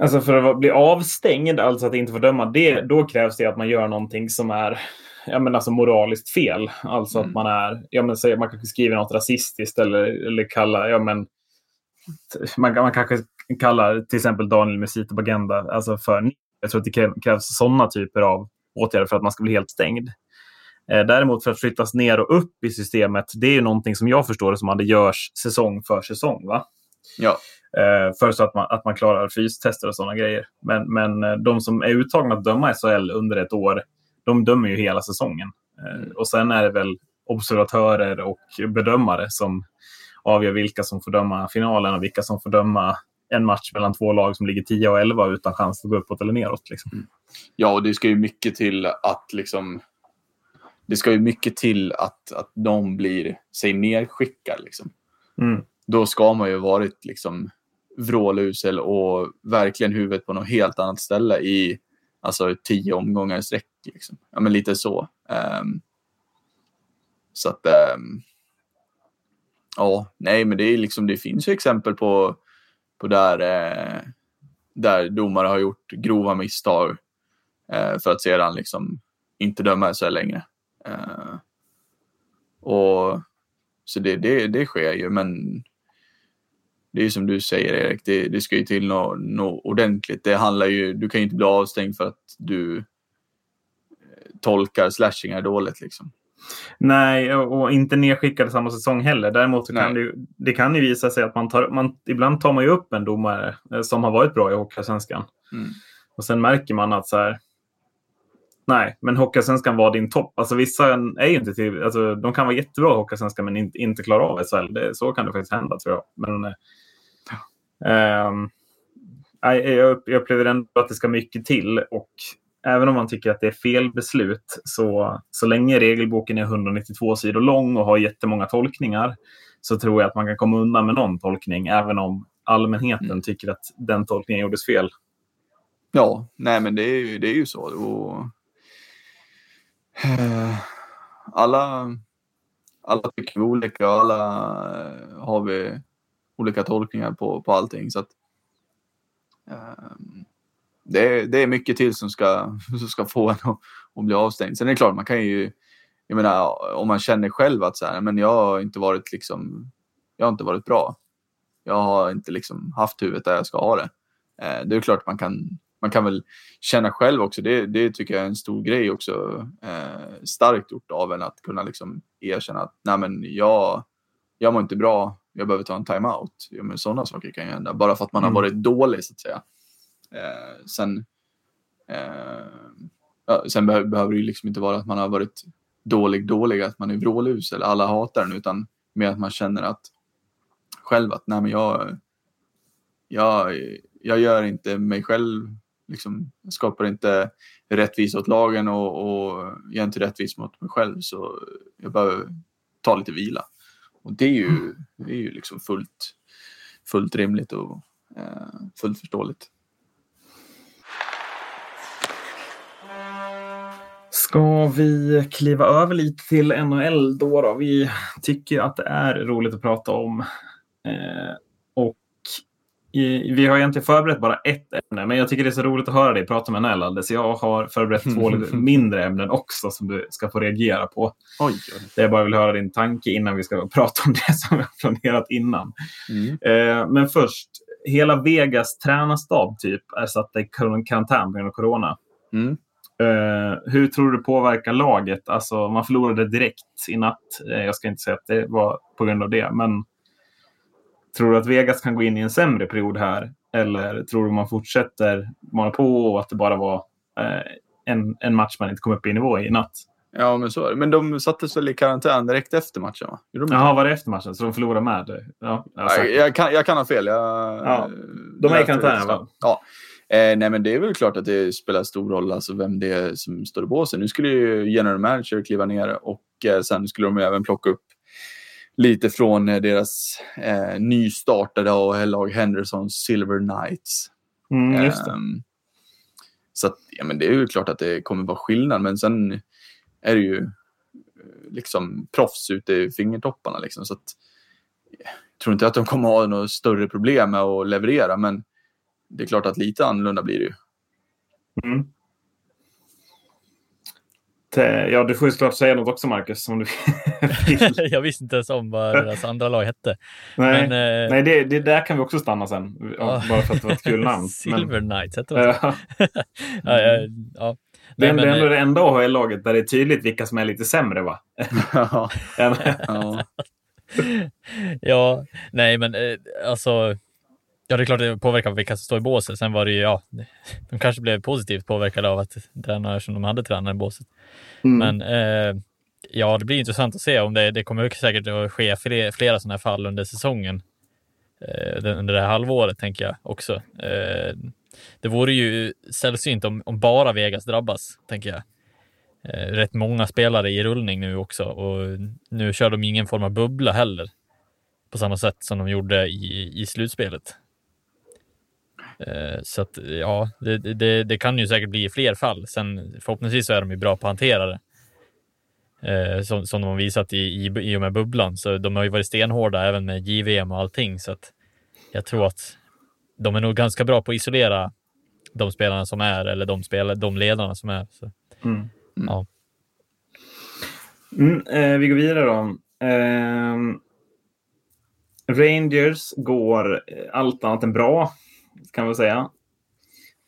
alltså för att bli avstängd, alltså att inte få döma, det, då krävs det att man gör någonting som är ja, men alltså moraliskt fel. Alltså mm. att man är, ja men säg, man kanske skriver något rasistiskt eller, eller kallar, ja men man, man kanske kallar till exempel Daniel Mesito Bagenda alltså för jag tror att det krävs sådana typer av åtgärder för att man ska bli helt stängd. Eh, däremot för att flyttas ner och upp i systemet, det är ju någonting som jag förstår det som att det görs säsong för säsong. Va? Ja. Eh, för så att man, att man klarar fystester och sådana grejer. Men, men eh, de som är uttagna att döma SHL under ett år, de dömer ju hela säsongen. Mm. Och sen är det väl observatörer och bedömare som avgör vilka som får döma finalen och vilka som får döma en match mellan två lag som ligger 10 och 11 utan chans att gå uppåt eller neråt. Liksom. Mm. Ja, och det ska ju mycket till att liksom det ska ju mycket till att, att de blir sig nerskickad. Liksom. Mm. Då ska man ju varit liksom vrålusel och verkligen huvudet på något helt annat ställe i alltså tio omgångar i sträck. Liksom. Ja, men lite så. Um, så att um, ja, nej, men det är liksom, det finns ju exempel på, på där, eh, där domare har gjort grova misstag eh, för att sedan liksom inte döma så längre. Eh, och så det, det, det sker ju, men det är som du säger Erik, det, det ska ju till något, no ordentligt. Det handlar ju, du kan ju inte bli avstängd för att du eh, tolkar slashingar dåligt liksom. Nej, och inte nedskickade samma säsong heller. Däremot kan det, det kan ju visa sig att man tar, man, ibland tar man ju upp en domare eh, som har varit bra i Hockeyallsvenskan. Mm. Och sen märker man att så här, nej, men Hockeyallsvenskan var din topp. Alltså vissa är ju inte till, alltså, de kan vara jättebra i Hockeyallsvenskan men inte, inte klara av SHL. Det, så kan det faktiskt hända tror jag. Men, eh, jag, jag upplever ändå att det ska mycket till och även om man tycker att det är fel beslut, så, så länge regelboken är 192 sidor lång och har jättemånga tolkningar, så tror jag att man kan komma undan med någon tolkning, även om allmänheten mm. tycker att den tolkningen gjordes fel. Ja, nej men det är ju, det är ju så. Och, eh, alla, alla tycker olika och alla eh, har vi olika tolkningar på, på allting. Så att, eh, det, det är mycket till som ska, som ska få en att, att bli avstängd. Sen är det klart, man kan ju, jag menar om man känner själv att så här, men jag har inte varit liksom, jag har inte varit bra. Jag har inte liksom haft huvudet där jag ska ha det. Eh, det är klart man kan, man kan väl känna själv också. Det, det tycker jag är en stor grej också. Eh, starkt gjort av en att kunna liksom erkänna att nej men jag, jag mår inte bra. Jag behöver ta en timeout. Ja, sådana saker kan ju hända. Bara för att man mm. har varit dålig så att säga. Eh, sen eh, sen be behöver det ju liksom inte vara att man har varit dålig, dålig, att man är vrålus eller alla hatar den, utan mer att man känner att själv att nej men jag, jag, jag gör inte mig själv, liksom, skapar inte rättvisa åt lagen och, och gör inte rättvis mot mig själv så jag behöver ta lite vila. Och det är ju, det är ju liksom fullt, fullt rimligt och eh, fullt förståeligt. Ska vi kliva över lite till NHL då? då? Vi tycker att det är roligt att prata om. Eh, och i, vi har egentligen förberett bara ett ämne, men jag tycker det är så roligt att höra dig prata med NHL alldeles. Jag har förberett två lite mindre ämnen också som du ska få reagera på. Oj. Jag bara vill höra din tanke innan vi ska prata om det som vi har planerat innan. Mm. Eh, men först, hela Vegas tränarstab typ är satt i karantän på grund av corona. Mm. Uh, hur tror du påverkar laget? Alltså, man förlorade direkt i natt. Uh, jag ska inte säga att det var på grund av det, men tror du att Vegas kan gå in i en sämre period här? Eller tror du man fortsätter mana på och att det bara var uh, en, en match man inte kom upp i nivå i natt? Ja, men så är det. Men de sattes väl i karantän direkt efter matchen? Va? Jaha, var det efter matchen? Så de förlorade med? Ja, jag, jag, kan, jag kan ha fel. Jag, ja, de är i karantän, va? Ja. Eh, nej, men det är väl klart att det spelar stor roll alltså vem det är som står i båsen. Nu skulle ju general manager kliva ner och eh, sen skulle de även plocka upp lite från eh, deras eh, nystartade AHL-lag Henderson Silver Knights. Mm. Um, så att, ja, men det är ju klart att det kommer vara skillnad, men sen är det ju eh, liksom proffs ute i fingertopparna. Liksom, så att, jag tror inte att de kommer ha något större problem med att leverera, men det är klart att lite annorlunda blir det ju. Mm. Ja, du får ju såklart säga något också, Marcus. Om du jag visste inte ens om vad deras andra lag hette. Nej, Men, eh... Nej det, det, där kan vi också stanna sen. Bara för att det var ett kul namn. Silver Men... Knights hette det. ja, ja, ja. Det är, ändå eh, det enda AHL-laget där det är tydligt vilka som är lite sämre, va? ja. ja. nej, men eh, alltså Ja, det är klart det påverkar vilka som står i båset. Sen var det ju, ja, de kanske blev positivt påverkade av att tränare som de hade tränare i båset. Mm. Men eh, ja, det blir intressant att se om det, det kommer säkert att ske flera, flera sådana här fall under säsongen. Eh, under det här halvåret tänker jag också. Eh, det vore ju sällsynt om, om bara Vegas drabbas, tänker jag. Eh, rätt många spelare i rullning nu också och nu kör de ingen form av bubbla heller på samma sätt som de gjorde i, i slutspelet. Eh, så att ja, det, det, det, kan ju säkert bli fler fall. Sen förhoppningsvis så är de ju bra på att hantera det. Eh, som, som de har visat i, i, i och med bubblan. Så de har ju varit stenhårda även med JVM och allting. Så att jag tror att de är nog ganska bra på att isolera de spelarna som är eller de, spelare, de ledarna som är. Så, mm. Ja. Mm, eh, vi går vidare då. Eh, Rangers går allt annat än bra, kan man säga.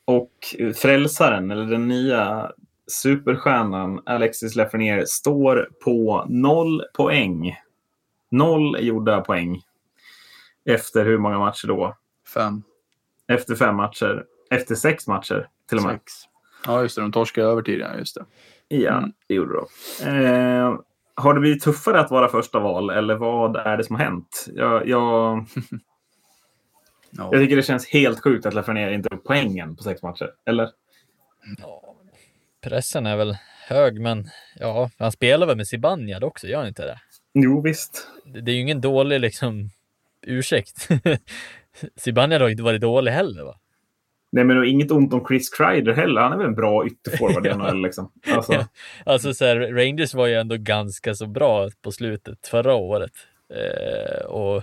Och frälsaren, eller den nya superstjärnan Alexis Lafreniere, står på noll poäng. Noll gjorda poäng. Efter hur många matcher då? Fem. Efter fem matcher. Efter sex matcher till och med. Sex. Ja, just det. De torskade över tidigare. Just det. Ja, mm. det gjorde de. Eh, har det blivit tuffare att vara första val eller vad är det som har hänt? Jag, jag, no. jag tycker det känns helt sjukt att Lafreniere inte har poängen på sex matcher. Eller? Ja, pressen är väl hög, men ja, han spelar väl med Zibanejad också, gör han inte det? Jo, visst. Det, det är ju ingen dålig liksom ursäkt. Zibanejad har inte varit dålig heller, va? Nej, men inget ont om Chris Kreider heller. Han är väl en bra ytterforward i NHL. Liksom. Alltså. Ja. alltså så här, Rangers var ju ändå ganska så bra på slutet förra året. Eh, och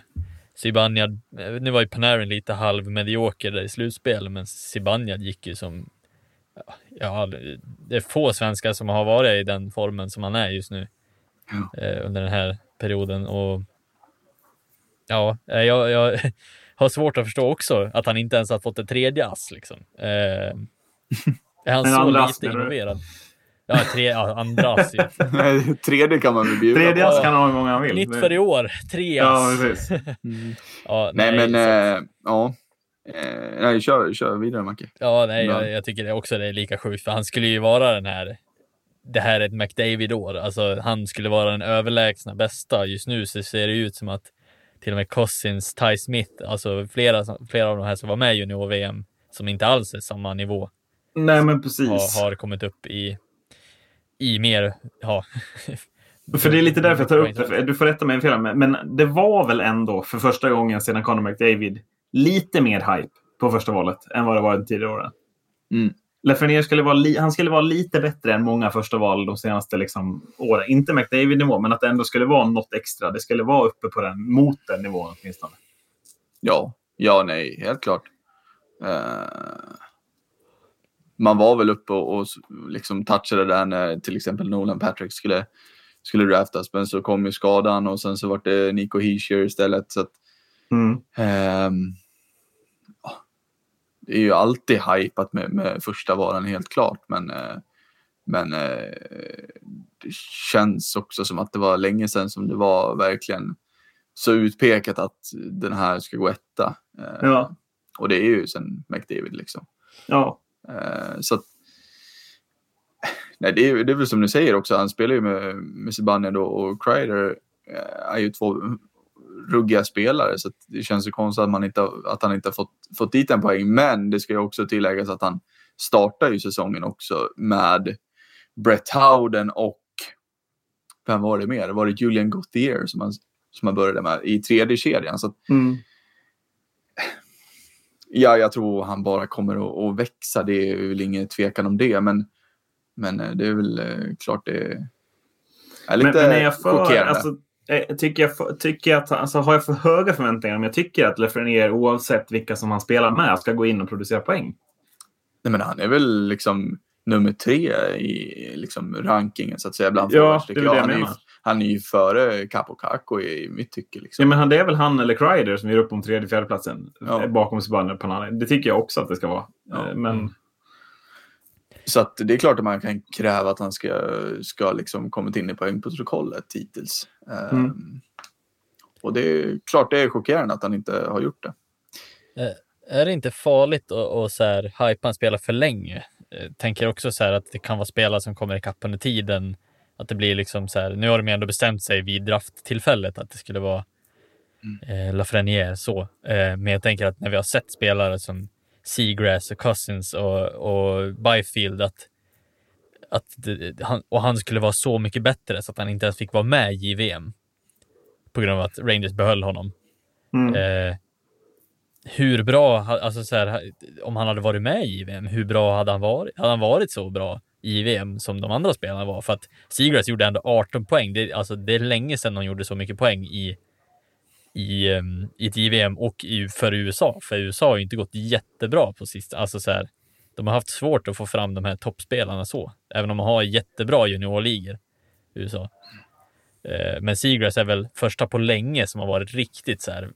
Zibanejad, nu var ju Panarin lite halvmedioker där i slutspelet, men Zibanejad gick ju som... Ja, det är få svenskar som har varit i den formen som han är just nu ja. eh, under den här perioden. Och ja, jag, jag har svårt att förstå också att han inte ens har fått ett tredje ass. Liksom. Eh, är han så lite involverad? Ja, tre, ja, andra ass. tredje kan man väl bjuda Tredje ass kan han ha hur många han vill. Nytt för i år. Tre. Ja, precis. Mm. ja, nej, nej, men äh, ja. Eh, nej, kör, kör vidare Macke. Ja, nej, jag, jag, tycker det också det är lika sjukt, för han skulle ju vara den här det här är ett McDavid-år. Alltså, han skulle vara den överlägsna bästa. Just nu så ser det ut som att till och med Cousins, Ty Smith, alltså flera, flera av de här som var med i junior-VM som inte alls är samma nivå. Nej, men precis. Har, har kommit upp i, i mer, ja. För det är lite därför jag tar upp det. Du får rätta mig om fel, men det var väl ändå för första gången sedan Conor McDavid lite mer hype på första valet än vad det var de tidigare åren. Mm. Lafreniere skulle vara, li, han skulle vara lite bättre än många första val de senaste liksom, åren. Inte McDavid-nivå, men att det ändå skulle vara något extra. Det skulle vara uppe på den, mot den nivån åtminstone. Ja, ja, nej, helt klart. Uh, man var väl uppe och, och liksom touchade där när till exempel Nolan Patrick skulle, skulle draftas, men så kom ju skadan och sen så var det Nico Hischier istället. Så att, mm. um, det är ju alltid hypat med, med första varan helt klart, men, eh, men eh, det känns också som att det var länge sedan som det var verkligen så utpekat att den här ska gå etta. Eh, ja. Och det är ju sen McDavid liksom. Ja. Eh, så att, nej, det, är, det är väl som du säger också, han spelar ju med, med Zibanejad och Kreider eh, är ju två ruggiga spelare så det känns ju konstigt att, man inte, att han inte har fått, fått dit en poäng. Men det ska ju också tilläggas att han startar ju säsongen också med Brett Howden och vem var det mer? Var det Julian Gauthier som han, som han började med i tredje kedjan? Så att, mm. Ja, jag tror han bara kommer att, att, växa. Det är väl ingen tvekan om det. Men, men eh, det är väl eh, klart det är lite men, men är jag för, chockerande. Alltså, Eh, tycker jag, tycker jag att, alltså, har jag för höga förväntningar om jag tycker att Lefrenier oavsett vilka som han spelar med ska gå in och producera poäng? Nej, men han är väl liksom nummer tre i liksom, rankingen så att säga bland ja, det är jag. Han, är ju, han är ju före Capo i mitt tycke. Liksom. Ja, men han, det är väl han eller Kreider som gör upp om tredje fjärde platsen ja. bakom Subban Panani. Det tycker jag också att det ska vara. Ja. Eh, men... Mm. Så att det är klart att man kan kräva att han ska, ska liksom kommit in i poängprotokollet hittills. Mm. Um, och det är klart det är chockerande att han inte har gjort det. Eh, är det inte farligt att, att så här, hypa en spelare för länge? Jag eh, tänker också så här att det kan vara spelare som kommer ikapp under tiden. Att det blir liksom så här, nu har de ändå bestämt sig vid drafttillfället att det skulle vara mm. eh, Lafreniere så. Eh, men jag tänker att när vi har sett spelare som Seagrass och Cousins och, och Byfield att, att det, han, och han skulle vara så mycket bättre så att han inte ens fick vara med i JVM. På grund av att Rangers behöll honom. Mm. Eh, hur bra, alltså så här, om han hade varit med i VM, hur bra hade han varit? Hade han varit så bra i VM som de andra spelarna var? För att Seagrass gjorde ändå 18 poäng. Det, alltså, det är länge sedan de gjorde så mycket poäng i, i, um, i ett JVM och i, för USA. För USA har ju inte gått jättebra på sista, alltså så här, de har haft svårt att få fram de här toppspelarna så, även om de har jättebra juniorligor i USA. Eh, men Seagrass är väl första på länge som har varit riktigt så här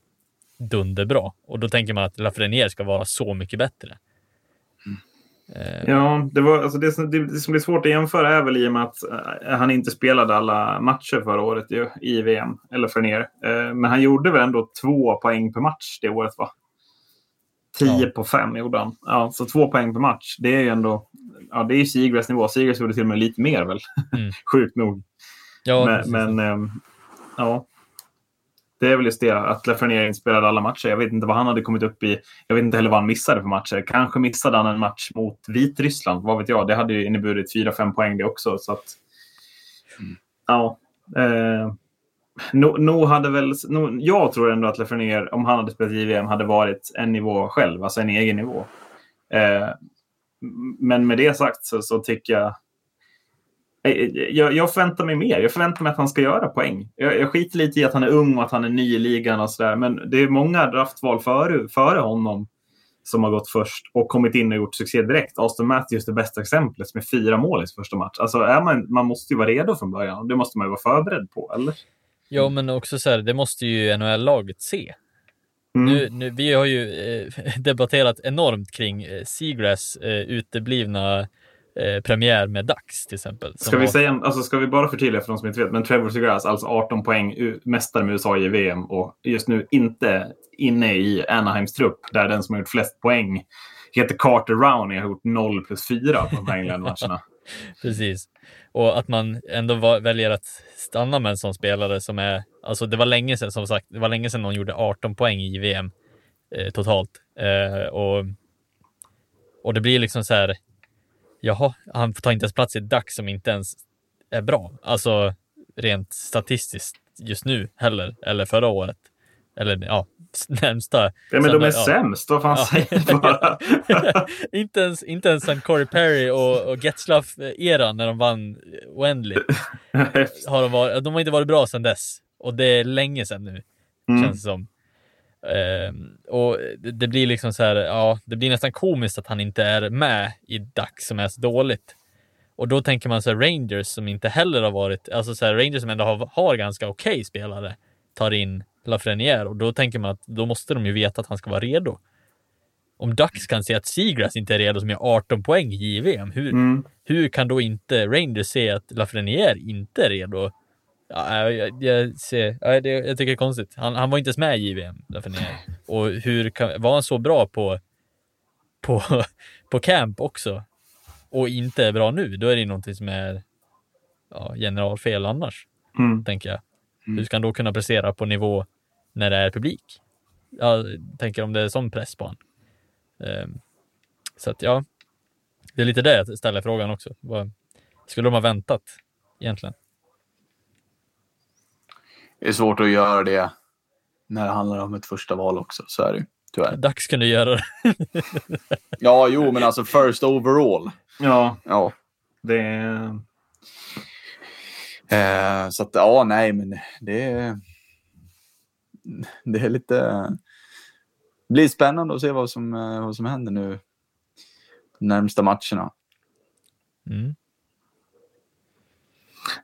dunderbra. Och då tänker man att Lafreniere ska vara så mycket bättre. Mm. Ja, det, var, alltså det, som, det, som blir svårt att jämföra är väl i och med att uh, han inte spelade alla matcher förra året ju, i VM, eller Frenier. Uh, men han gjorde väl ändå två poäng per match det året, va? Tio ja. på fem gjorde han. Ja, så två poäng per match. Det är ju ändå... Ja, det är ju nivå. Seagrass gjorde till och med lite mer väl. Mm. Sjukt nog. Ja, men, men um, ja. Det är väl just det att Lafreniere spelade alla matcher. Jag vet inte vad han hade kommit upp i. Jag vet inte heller vad han missade för matcher. Kanske missade han en match mot Vitryssland. Vad vet jag? Det hade ju inneburit 4-5 poäng det också. Så att, mm. ja. Eh, no, no hade väl, no, jag tror ändå att Lafreniere, om han hade spelat JVM, hade varit en nivå själv. Alltså en egen nivå. Eh, men med det sagt så, så tycker jag jag, jag förväntar mig mer. Jag förväntar mig att han ska göra poäng. Jag, jag skiter lite i att han är ung och att han är ny i ligan och sådär. Men det är många draftval före, före honom som har gått först och kommit in och gjort succé direkt. Aston Matthews är det bästa exemplet med fyra mål i sin första match. Alltså är man, man måste ju vara redo från början och det måste man ju vara förberedd på, eller? Ja, men också så här, det måste ju NHL-laget se. Mm. Nu, nu, vi har ju eh, debatterat enormt kring eh, Seagrass eh, uteblivna eh, premiär med Dax till exempel. Ska vi, var... säga, alltså, ska vi bara förtydliga för de som inte vet, men Trevor Segras alltså 18 poäng, mästare med USA i VM och just nu inte inne i Anaheims trupp där den som har gjort flest poäng heter Carter Rowney och har gjort 0 plus 4 på de här England-matcherna. Precis. Och att man ändå var, väljer att stanna med en sån spelare som är, alltså det var länge sedan som sagt, det var länge sedan någon gjorde 18 poäng i VM eh, totalt. Eh, och, och det blir liksom så här, jaha, han tar inte ens plats i ett DAX som inte ens är bra. Alltså rent statistiskt just nu heller, eller förra året. Eller ja, närmsta. Ja, men de är ja. sämst, vad fan ja. säger bara? inte, ens, inte ens sen Corey Perry och, och Getzlaff-eran när de vann oändligt. har de, varit, de har inte varit bra sedan dess. Och det är länge sedan nu, mm. känns det som. Um, och det, blir liksom så här, ja, det blir nästan komiskt att han inte är med i DAX som är så dåligt. Och då tänker man så här, Rangers som inte heller har varit, alltså så här, Rangers som ändå har, har ganska okej okay spelare, tar in Lafreniere och då tänker man att då måste de ju veta att han ska vara redo. Om Ducks kan se att Seagrass inte är redo som gör 18 poäng i JVM, hur, mm. hur kan då inte Rangers se att Lafreniere inte är redo Ja, jag, jag, ser, ja, det, jag tycker det är konstigt. Han, han var inte ens med i JVM. Och hur kan, var han så bra på, på, på camp också och inte är bra nu, då är det någonting som är ja, generalfel annars, mm. tänker jag. Mm. Hur ska han då kunna prestera på nivå när det är publik? Jag tänker om det är sån press på honom. Um, så att ja, det är lite det jag ställer frågan också. Vad, skulle de ha väntat egentligen? Det är svårt att göra det när det handlar om ett första val också. Så är det tyvärr. Dags kunde göra det. ja, jo, men alltså first overall. Ja. Ja. Det eh, så att, ja, nej, men det är... Det är lite... Det blir spännande att se vad som, eh, vad som händer nu närmsta matcherna. Mm.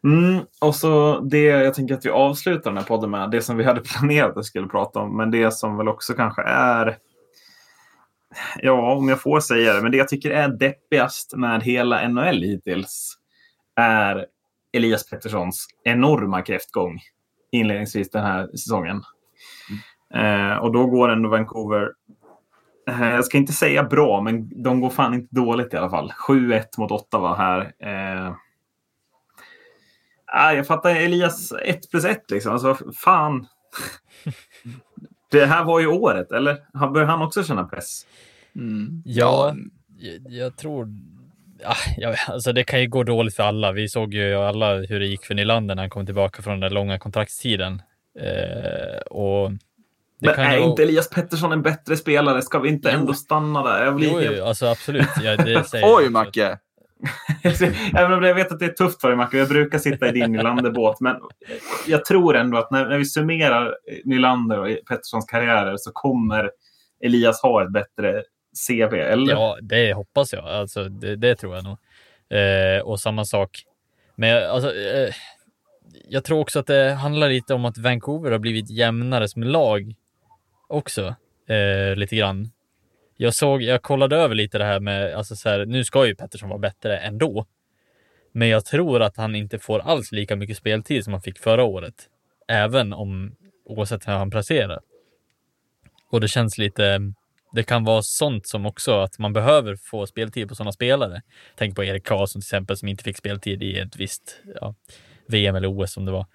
Mm, och så det jag tänker att vi avslutar den här podden med, det som vi hade planerat att skulle prata om, men det som väl också kanske är Ja, om jag får säga det, men det jag tycker är deppigast med hela NHL hittills är Elias Petterssons enorma kräftgång inledningsvis den här säsongen. Mm. Eh, och då går ändå Vancouver, eh, jag ska inte säga bra, men de går fan inte dåligt i alla fall. 7-1 mot Ottawa här. Eh, Ah, jag fattar Elias 1 plus 1 liksom. Alltså, fan. Det här var ju året, eller? Börjar han också känna press? Mm. Ja, jag, jag tror... Ja, jag, alltså det kan ju gå dåligt för alla. Vi såg ju alla hur det gick för Nylander när han kom tillbaka från den där långa kontraktstiden. Eh, och men är inte Elias Pettersson en bättre spelare? Ska vi inte jo. ändå stanna där? Jag blir jo, helt... alltså absolut. Ja, Oj, Macke! Även om jag vet att det är tufft för dig, Macke. Jag brukar sitta i din Nylander-båt. Men jag tror ändå att när, när vi summerar Nylander och Petterssons karriärer så kommer Elias ha ett bättre CV, eller? Ja, det hoppas jag. Alltså, det, det tror jag nog. Eh, och samma sak. Men alltså, eh, jag tror också att det handlar lite om att Vancouver har blivit jämnare som lag också. Eh, lite grann. Jag såg, jag kollade över lite det här med, alltså så här, nu ska ju Pettersson vara bättre ändå. Men jag tror att han inte får alls lika mycket speltid som han fick förra året. Även om, oavsett hur han placerar. Och det känns lite, det kan vara sånt som också att man behöver få speltid på sådana spelare. Tänk på Erik Karlsson till exempel som inte fick speltid i ett visst ja, VM eller OS som det var.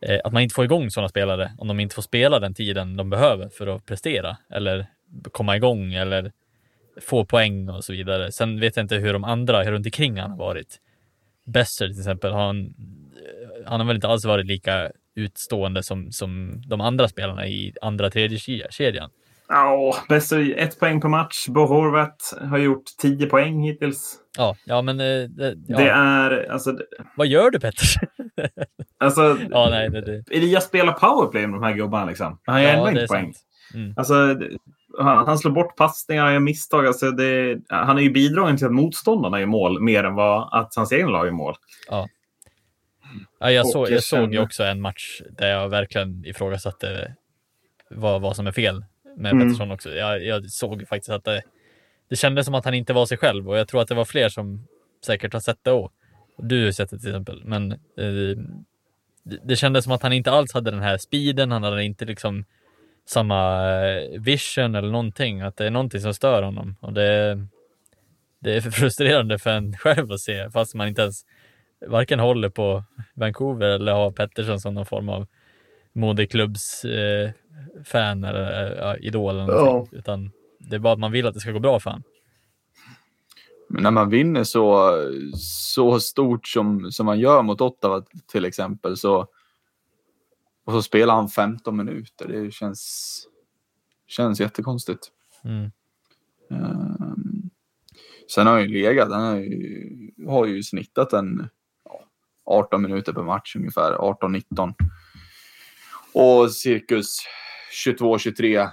Eh, att man inte får igång sådana spelare om de inte får spela den tiden de behöver för att prestera eller komma igång eller få poäng och så vidare. Sen vet jag inte hur de andra runt omkring han har varit. Besser till exempel, han, han har väl inte alls varit lika utstående som, som de andra spelarna i andra tredje kedjan. Ja, Besser ett poäng per match. Bo Horvat har gjort tio poäng hittills. Ja, ja men eh, det, ja. det är alltså. Vad gör du Petter? alltså, ja, nej, det, det. Elias spelar powerplay med de här gubbarna liksom. Han gör ja, ändå inte poäng. Mm. Alltså, han, han slår bort passningar, han gör misstag. Alltså det, han är ju bidragande till att motståndarna gör mål mer än vad att hans egen lag gör mål. Ja. Ja, jag, så, jag såg ju också en match där jag verkligen ifrågasatte vad, vad som är fel med mm. Pettersson också. Jag, jag såg faktiskt att det, det kändes som att han inte var sig själv och jag tror att det var fler som säkert har sett det och du har sett det till exempel. Men eh, det, det kändes som att han inte alls hade den här speeden. Han hade inte liksom samma eh, vision eller någonting. Att det är någonting som stör honom och det, det är frustrerande för en själv att se fast man inte ens varken håller på Vancouver eller har Pettersson som någon form av modeklubbs eh, eller äh, idol. Eller ja. Utan det är bara att man vill att det ska gå bra för honom. Men när man vinner så, så stort som, som man gör mot Ottawa till exempel så och så spelar han 15 minuter. Det känns, känns jättekonstigt. Mm. Um, sen har han ju legat. Han har ju, har ju snittat en ja, 18 minuter per match ungefär. 18-19. Och cirkus 22-23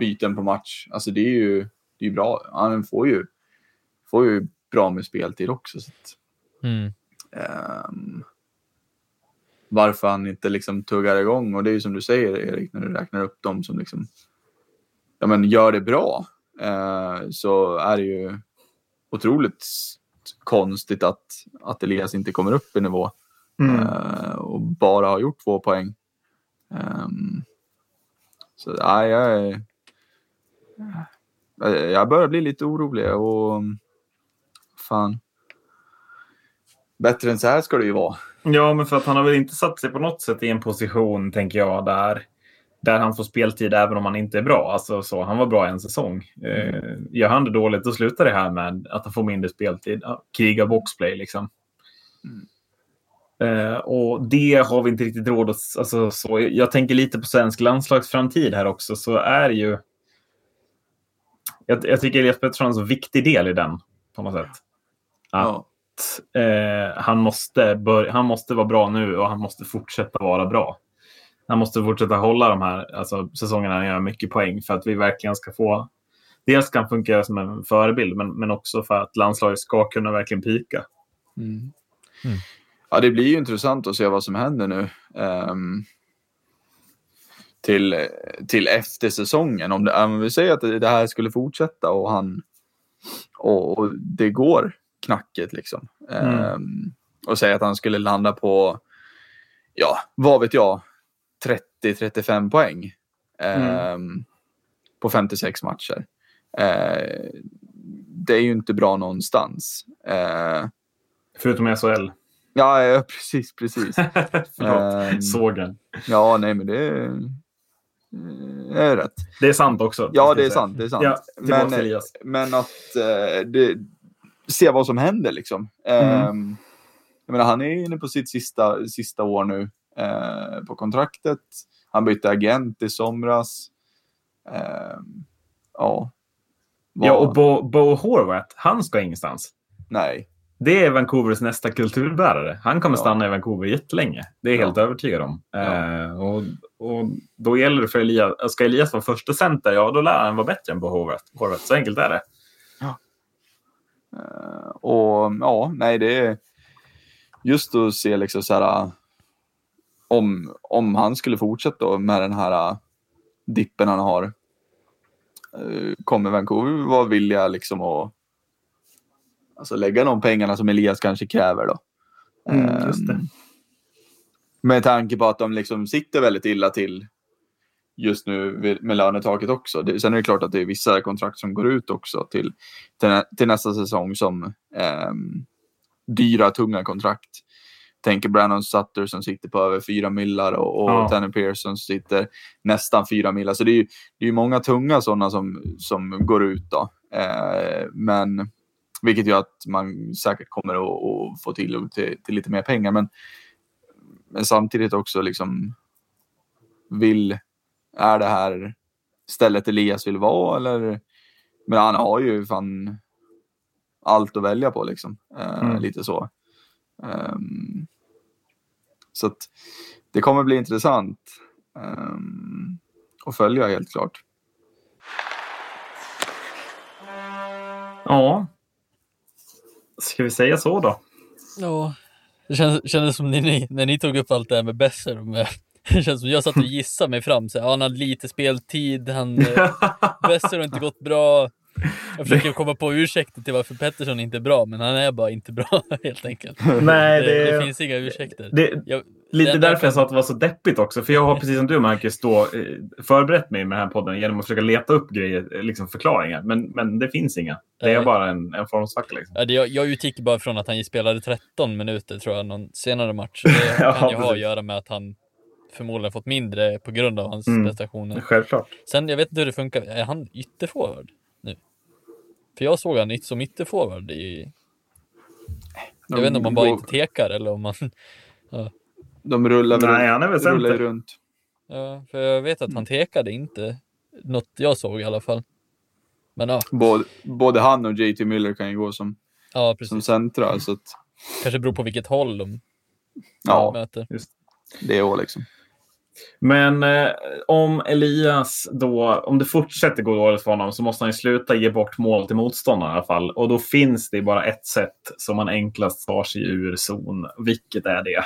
byten på match. Alltså det är ju, det är bra. Han får ju, får ju bra med speltid också. Så att, mm. um, varför han inte liksom tuggar igång. Och det är ju som du säger Erik, när du räknar upp dem som liksom, ja, men gör det bra. Uh, så är det ju otroligt konstigt att, att Elias inte kommer upp i nivå. Mm. Uh, och bara har gjort två poäng. Um, så ja, jag, jag börjar bli lite orolig och fan. Bättre än så här ska det ju vara. Ja, men för att han har väl inte satt sig på något sätt i en position, tänker jag, där, där han får speltid även om han inte är bra. Alltså, så, han var bra en säsong. Mm. Eh, gör han det dåligt, då slutar det här med att han får mindre speltid. Ja, kriga boxplay liksom. Mm. Eh, och det har vi inte riktigt råd att... Alltså, så, jag tänker lite på svensk landslagsframtid här också, så är ju... Jag, jag tycker Elias Pettersson är en så viktig del i den, på något sätt. Att, ja. Eh, han, måste bör, han måste vara bra nu och han måste fortsätta vara bra. Han måste fortsätta hålla de här alltså, säsongerna han gör mycket poäng för att vi verkligen ska få... Dels kan fungera som en förebild, men, men också för att landslaget ska kunna verkligen pika. Mm. Mm. Ja, det blir ju intressant att se vad som händer nu. Um, till, till efter säsongen. Om, det, om vi säger att det, det här skulle fortsätta och han och, och det går knackigt liksom. Mm. Um, och säga att han skulle landa på, ja, vad vet jag, 30-35 poäng. Mm. Um, på 56 matcher. Uh, det är ju inte bra någonstans. Uh, Förutom SHL. Ja, ja precis, precis. Förlåt, um, sågen. Ja, nej men det är, det är rätt. Det är sant också. Ja, det är sant. Det är sant. Ja, men, men att uh, det, se vad som händer liksom. Mm. Um, jag menar, han är inne på sitt sista, sista år nu uh, på kontraktet. Han bytte agent i somras. Eh, ja. Ja, och Bo, Bo Horvath, han ska ingenstans. Nej. Det är Vancouvers nästa kulturbärare. Han kommer ja. stanna i Vancouver jättelänge. Det är jag ja. helt övertygad om. Ja. Eh, och, och då gäller det för Elias. Ska Elias vara första center, ja då lär han vara bättre än Bo. Horvath. Så enkelt är det. Uh, och ja, nej det är just att se liksom så här om, om han skulle fortsätta med den här dippen han har. Uh, kommer Vancouver vara villiga liksom att alltså lägga de pengarna som Elias kanske kräver då. Mm, just det. Um, med tanke på att de liksom sitter väldigt illa till just nu med lönetaket också. Det, sen är det klart att det är vissa kontrakt som går ut också till, till, till nästa säsong som um, dyra, tunga kontrakt. Tänker Brandon Sutter som sitter på över fyra millar och, och ja. Tanner Pearson som sitter nästan fyra millar. Så det är ju det är många tunga sådana som, som går ut då. Uh, men vilket gör att man säkert kommer att, att få tillgång till, till, lite mer pengar. Men, men samtidigt också liksom vill, är det här stället Elias vill vara eller? Men han har ju fan allt att välja på liksom. Uh, mm. Lite så. Um, så att det kommer bli intressant um, att följa helt klart. Ja, Ska vi säga så då? Ja, det kändes, kändes som när ni, när ni tog upp allt det här med Besser. Med, det känns som jag satt och gissade mig fram. Så, ja, han hade lite speltid, han, eh, Besser har inte gått bra. Jag försöker komma på ursäkter till varför Pettersson inte är bra, men han är bara inte bra helt enkelt. Nej, det, det, det finns inga ursäkter. Det, jag, lite därför jag sa att det var så deppigt också. För jag har precis som du Marcus då eh, förberett mig med den här podden genom att försöka leta upp grejer, eh, liksom förklaringar. Men, men det finns inga. Det är bara en, en formsvacka. Liksom. Ja, jag, jag utgick bara från att han spelade 13 minuter tror jag, någon senare match. Det kan ja, ju ha att göra med att han förmodligen fått mindre på grund av hans mm, prestationer. Självklart. Sen, jag vet inte hur det funkar. Är han ytterforward? För jag såg han inte som ytterforward i... Jag vet inte om man bara inte tekar eller om man... Ja. De rullar, Nej, han är väl rullar runt. Ja, för jag vet att han tekade inte. Något jag såg i alla fall. Men ja. Både, både han och JT Miller kan ju gå som, ja, som centra. Så att... Kanske beror på vilket håll de ja, möter. Just. Det är liksom. Men eh, om Elias då, om det fortsätter gå dåligt för honom så måste han ju sluta ge bort mål till motståndaren i alla fall. Och då finns det bara ett sätt som man enklast tar sig ur zon. Vilket är det?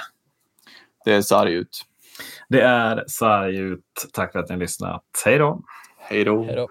Det är sarg ut. Det är sarg ut. Tack för att ni har lyssnat. Hej då! Hej då!